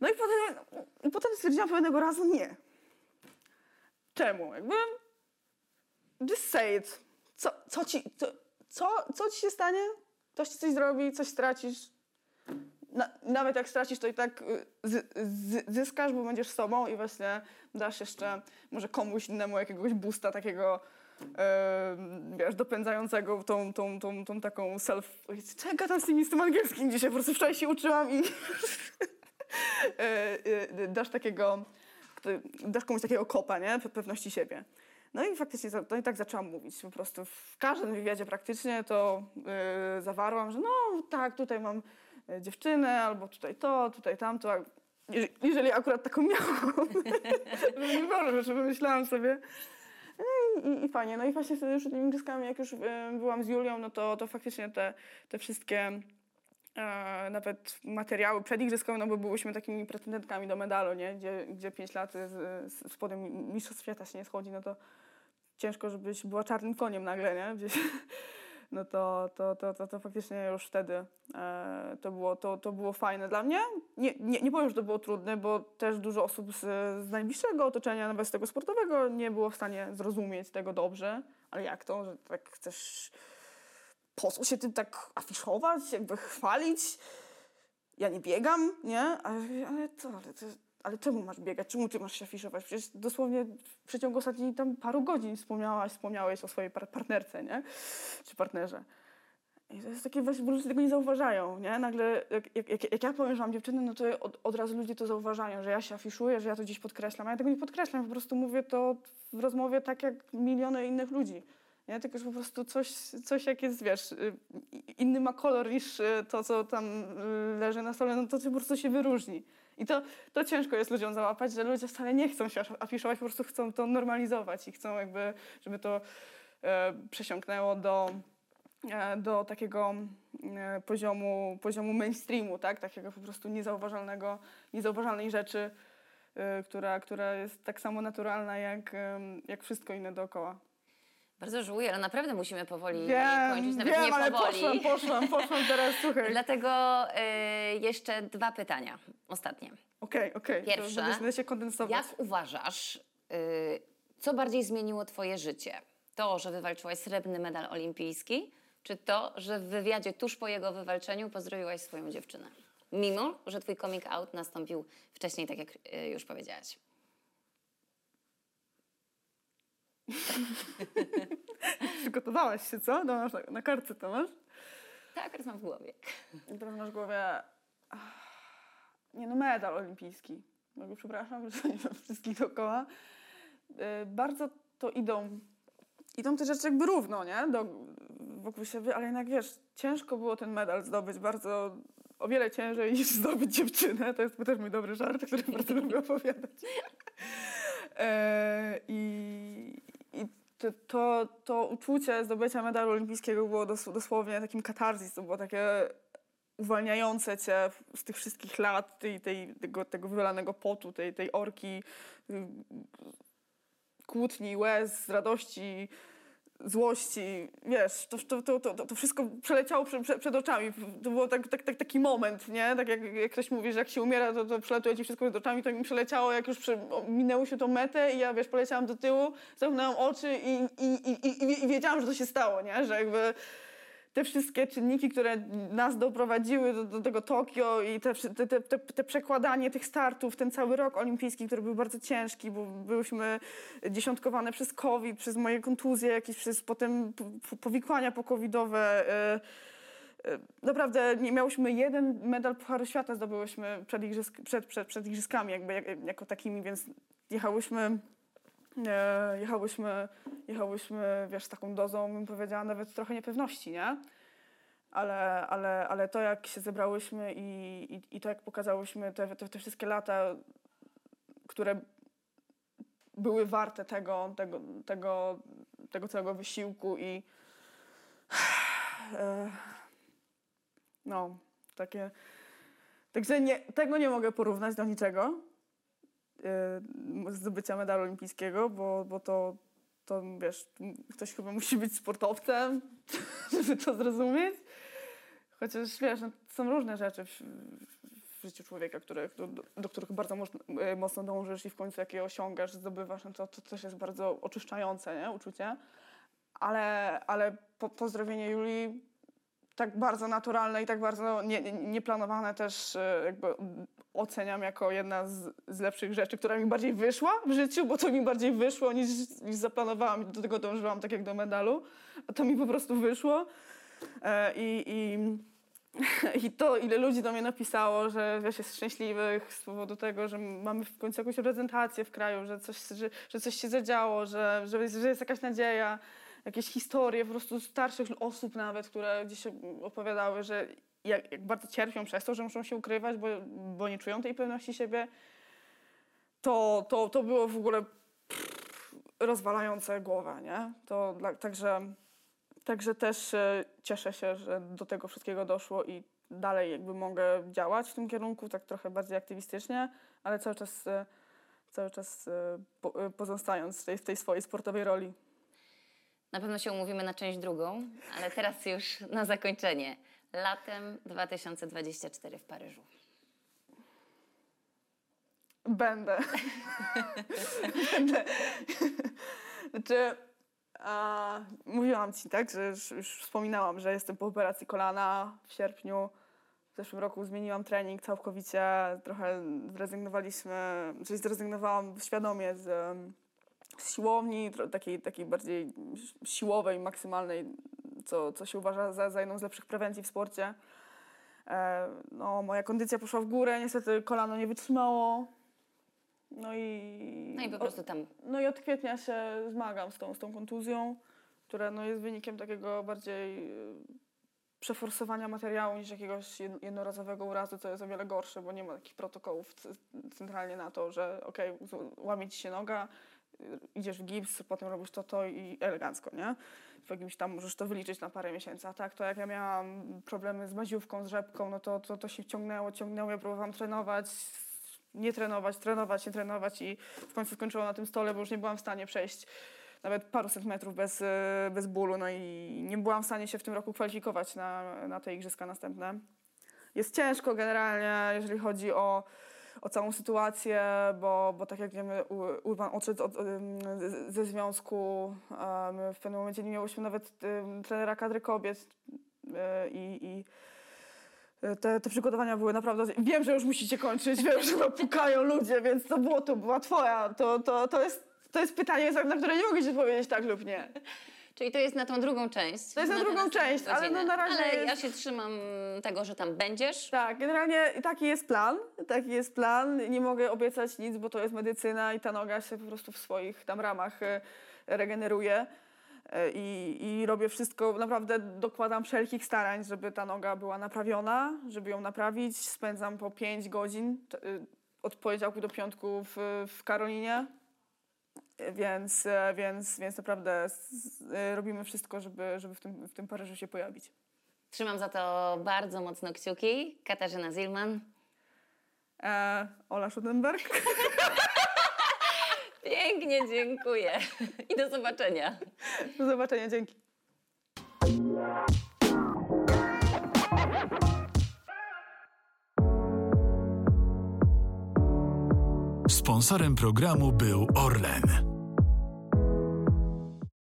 No i potem, i potem stwierdziłam pewnego razu nie. Czemu? Jakby, just say it. Co, co, ci, co, co, co ci się stanie? Ktoś ci coś zrobi, coś stracisz. Na, nawet jak stracisz, to i tak y, z, z, zyskasz, bo będziesz sobą i właśnie dasz jeszcze może komuś innemu jakiegoś boosta takiego, e, wiesz, dopędzającego tą, tą, tą, tą taką self... Czego tam z tym, z angielskim dzisiaj? Po prostu wczoraj się uczyłam i e, e, dasz takiego, dasz komuś takiego kopa, nie? Pe- Pewności siebie. No i faktycznie to i tak zaczęłam mówić. Po prostu w każdym wywiadzie praktycznie to yy, zawarłam, że no tak, tutaj mam dziewczynę, albo tutaj to, tutaj tamto. a je- Jeżeli akurat taką miałam, nie było, że wymyślałam sobie. No I, i, I fajnie. No i właśnie wtedy już tymi igrzyskami, jak już e, byłam z Julią, no to, to faktycznie te, te wszystkie e, nawet materiały przedigrzyskowe, no bo byłyśmy takimi pretendentkami do medalu, nie? Gdzie, gdzie 5 lat z, z spodem mistrzostw świata się nie schodzi, no to ciężko, żebyś była czarnym koniem nagle, nie? Gdzieś, no to, to, to, to, to faktycznie już wtedy e, to, było, to, to było fajne dla mnie. Nie, nie, nie powiem, że to było trudne, bo też dużo osób z, z najbliższego otoczenia, nawet z tego sportowego, nie było w stanie zrozumieć tego dobrze. Ale jak to, że tak chcesz po co się tym tak afiszować, jakby chwalić? Ja nie biegam, nie? Ale, ale co, ale, to, ale czemu masz biegać? Czemu ty masz się afiszować? Przecież dosłownie w przeciągu ostatnich tam paru godzin wspomniałaś, wspomniałeś o swojej par- partnerce, nie? Czy partnerze. I to jest takie właśnie, ludzie tego nie zauważają, nie? Nagle, jak, jak, jak, jak ja powiem, że mam dziewczynę, no to od, od razu ludzie to zauważają, że ja się afiszuję, że ja to gdzieś podkreślam. A ja tego nie podkreślam, po prostu mówię to w rozmowie tak jak miliony innych ludzi. Nie? Tylko, że po prostu coś, coś jak jest, wiesz, y, inny ma kolor niż y, to, co tam y, leży na stole, no to po prostu się wyróżni. I to, to ciężko jest ludziom załapać, że ludzie wcale nie chcą się afiszować, po prostu chcą to normalizować i chcą jakby, żeby to e, przesiąknęło do, e, do takiego e, poziomu, poziomu mainstreamu, tak? Takiego po prostu niezauważalnego, niezauważalnej rzeczy, e, która, która jest tak samo naturalna jak, jak wszystko inne dookoła. Bardzo żałuję, ale naprawdę musimy powoli Wiem, kończyć. Nawet wiem, nie ale powoli. poszłam, poszłam, poszłam teraz, słuchaj. Dlatego y, jeszcze dwa pytania, ostatnie. Okej, okej. to Pierwsze. Będę, będę się kondensować. Jak uważasz, y, co bardziej zmieniło twoje życie? To, że wywalczyłaś srebrny medal olimpijski, czy to, że w wywiadzie tuż po jego wywalczeniu pozdrowiłaś swoją dziewczynę? mimo że twój coming out nastąpił wcześniej, tak jak y, już powiedziałaś. Przygotowałaś się, co? No, na, na kartce to masz? Tak, teraz mam w głowie. Teraz masz w głowie... Nie no, medal olimpijski. Jakby, przepraszam, że nie mam wszystkich dookoła. Y, Bardzo to idą... Idą te rzeczy jakby równo, nie? Do, wokół siebie, ale jednak wiesz, ciężko było ten medal zdobyć, bardzo o wiele ciężej niż zdobyć dziewczynę. To jest też mój dobry żart, który bardzo lubię opowiadać. E, I, i to, to, uczucie zdobycia medalu olimpijskiego było dos, dosłownie takim katarzis, to było takie uwalniające cię z tych wszystkich lat, tej, tej, tego, tego wylanego potu, tej, tej orki, kłótni, łez, radości, złości, wiesz, to, to, to, to, wszystko przeleciało prze, prze, przed oczami. To był tak, tak, tak, taki moment, nie? Tak jak, ktoś mówi, że jak się umiera, to, to przelatuje ci wszystko przed oczami, to mi przeleciało, jak już minęło się tą metę i ja, wiesz, poleciałam do tyłu, zamknęłam oczy i, i, i, i wiedziałam, że to się stało, nie? Że jakby te wszystkie czynniki, które nas doprowadziły do, do tego Tokio i te, te, te, te, przekładanie tych startów, ten cały rok olimpijski, który był bardzo ciężki, bo byłyśmy dziesiątkowane przez COVID, przez moje kontuzje, jakieś przez potem powikłania pokowidowe. y, y, Naprawdę nie miałyśmy jeden medal Pucharu Świata zdobyłyśmy przed, igrzysk, przed, przed, przed igrzyskami jakby jak, jako takimi, więc jechałyśmy jechałyśmy, jechałyśmy, wiesz, taką dozą, bym powiedziała, nawet trochę niepewności, nie? Ale, ale, ale to, jak się zebrałyśmy i, i, i to, jak pokazałyśmy te, te, te wszystkie lata, które były warte tego, tego, tego, tego całego wysiłku i e, no, takie... Także nie, tego nie mogę porównać do niczego zdobycia medalu olimpijskiego, bo, bo to, to wiesz, ktoś chyba musi być sportowcem, żeby to zrozumieć. Chociaż wiesz, no, są różne rzeczy w, w życiu człowieka, które, do, do których bardzo mocno, y, mocno dążysz i w końcu jakie osiągasz, zdobywasz, no to, to też jest bardzo oczyszczające nie? uczucie. Ale, ale po, pozdrowienie Julii tak bardzo naturalne i tak bardzo nie- nie- nieplanowane też e, jakby oceniam jako jedna z, z lepszych rzeczy, która mi bardziej wyszła w życiu, bo to mi bardziej wyszło niż, niż zaplanowałam i do tego dążyłam tak jak do medalu. To mi po prostu wyszło. E, I, i, I to, ile ludzi do mnie napisało, że wiesz, jest szczęśliwych z powodu tego, że mamy w końcu jakąś reprezentację w kraju, że coś, że, że coś się zadziało, że, że, jest, że jest jakaś nadzieja, jakieś historie po prostu starszych osób nawet, które gdzieś opowiadały, że jak, jak bardzo cierpią przez to, że muszą się ukrywać, bo, bo nie czują tej pewności siebie, to, to, to było w ogóle pff, rozwalające głowę, nie? To dla, także, także też e, cieszę się, że do tego wszystkiego doszło i dalej jakby mogę działać w tym kierunku, tak trochę bardziej aktywistycznie, ale cały czas, e, cały czas e, po, pozostając w tej, w tej swojej sportowej roli. Na pewno się umówimy na część drugą, ale teraz już na zakończenie. Latem 2024 w Paryżu. Będę. Będę. Znaczy, a, mówiłam ci, tak, że już, już wspominałam, że jestem po operacji kolana w sierpniu. W zeszłym roku zmieniłam trening całkowicie, trochę zrezygnowaliśmy, czyli zrezygnowałam świadomie z, z siłowni, takiej, takiej bardziej siłowej, maksymalnej, co, co się uważa za, za jedną z lepszych prewencji w sporcie. E, no, moja kondycja poszła w górę, niestety kolano nie wytrzymało. No i, No i po prostu tam no i od kwietnia się zmagam z tą, z tą kontuzją, która no, jest wynikiem takiego bardziej e, przeforsowania materiału niż jakiegoś jed- jednorazowego urazu, co jest o wiele gorsze, bo nie ma takich protokołów centralnie na to, że okej, z- łamie ci się noga, idziesz w gips, potem robisz to, to i elegancko, nie? W jakimś tam możesz to wyliczyć na parę miesięcy. A tak, to jak ja miałam problemy z maziówką, z rzepką, no to, to, to się ciągnęło, ciągnęło, ja próbowałam trenować, nie trenować, trenować, nie trenować i w końcu skończyłam na tym stole, bo już nie byłam w stanie przejść nawet paru centymetrów bez, e, bez bólu, no i nie byłam w stanie się w tym roku kwalifikować na, na te igrzyska następne. Jest ciężko generalnie, jeżeli chodzi o, o całą sytuację, bo, bo tak jak wiemy, Urban odszedł od, ze związku, w pewnym momencie nie miałyśmy nawet trenera kadry kobiet e, i, i e, te, te przygotowania były naprawdę... Wiem, że już musicie kończyć, wiem, że pukają ludzie, więc to było, to była twoja. To, to, to, jest, to jest pytanie, na które nie mogę ci powiedzieć tak lub nie. Czyli to jest na tą drugą część. To jest na tę drugą część, ale godzinę. no na razie Ale jest- ja się trzymam tego, że tam będziesz. Tak, generalnie taki jest plan, taki jest plan. Nie mogę obiecać nic, bo to jest medycyna i ta noga się po prostu w swoich tam ramach e, regeneruje. E, I, I robię wszystko, naprawdę dokładam wszelkich starań, żeby ta noga była naprawiona, żeby ją naprawić. Spędzam po 5 godzin y, od poniedziałku do piątku w, w Karolinie. Więc, e, więc, więc naprawdę e, robimy wszystko, żeby, żeby w, tym, w tym Paryżu się pojawić. Trzymam za to bardzo mocno kciuki. Katarzyna Zilman. E, Ola Schudenberg. Pięknie dziękuję. I do zobaczenia. Do zobaczenia, dzięki. Sponsorem programu był Orlen.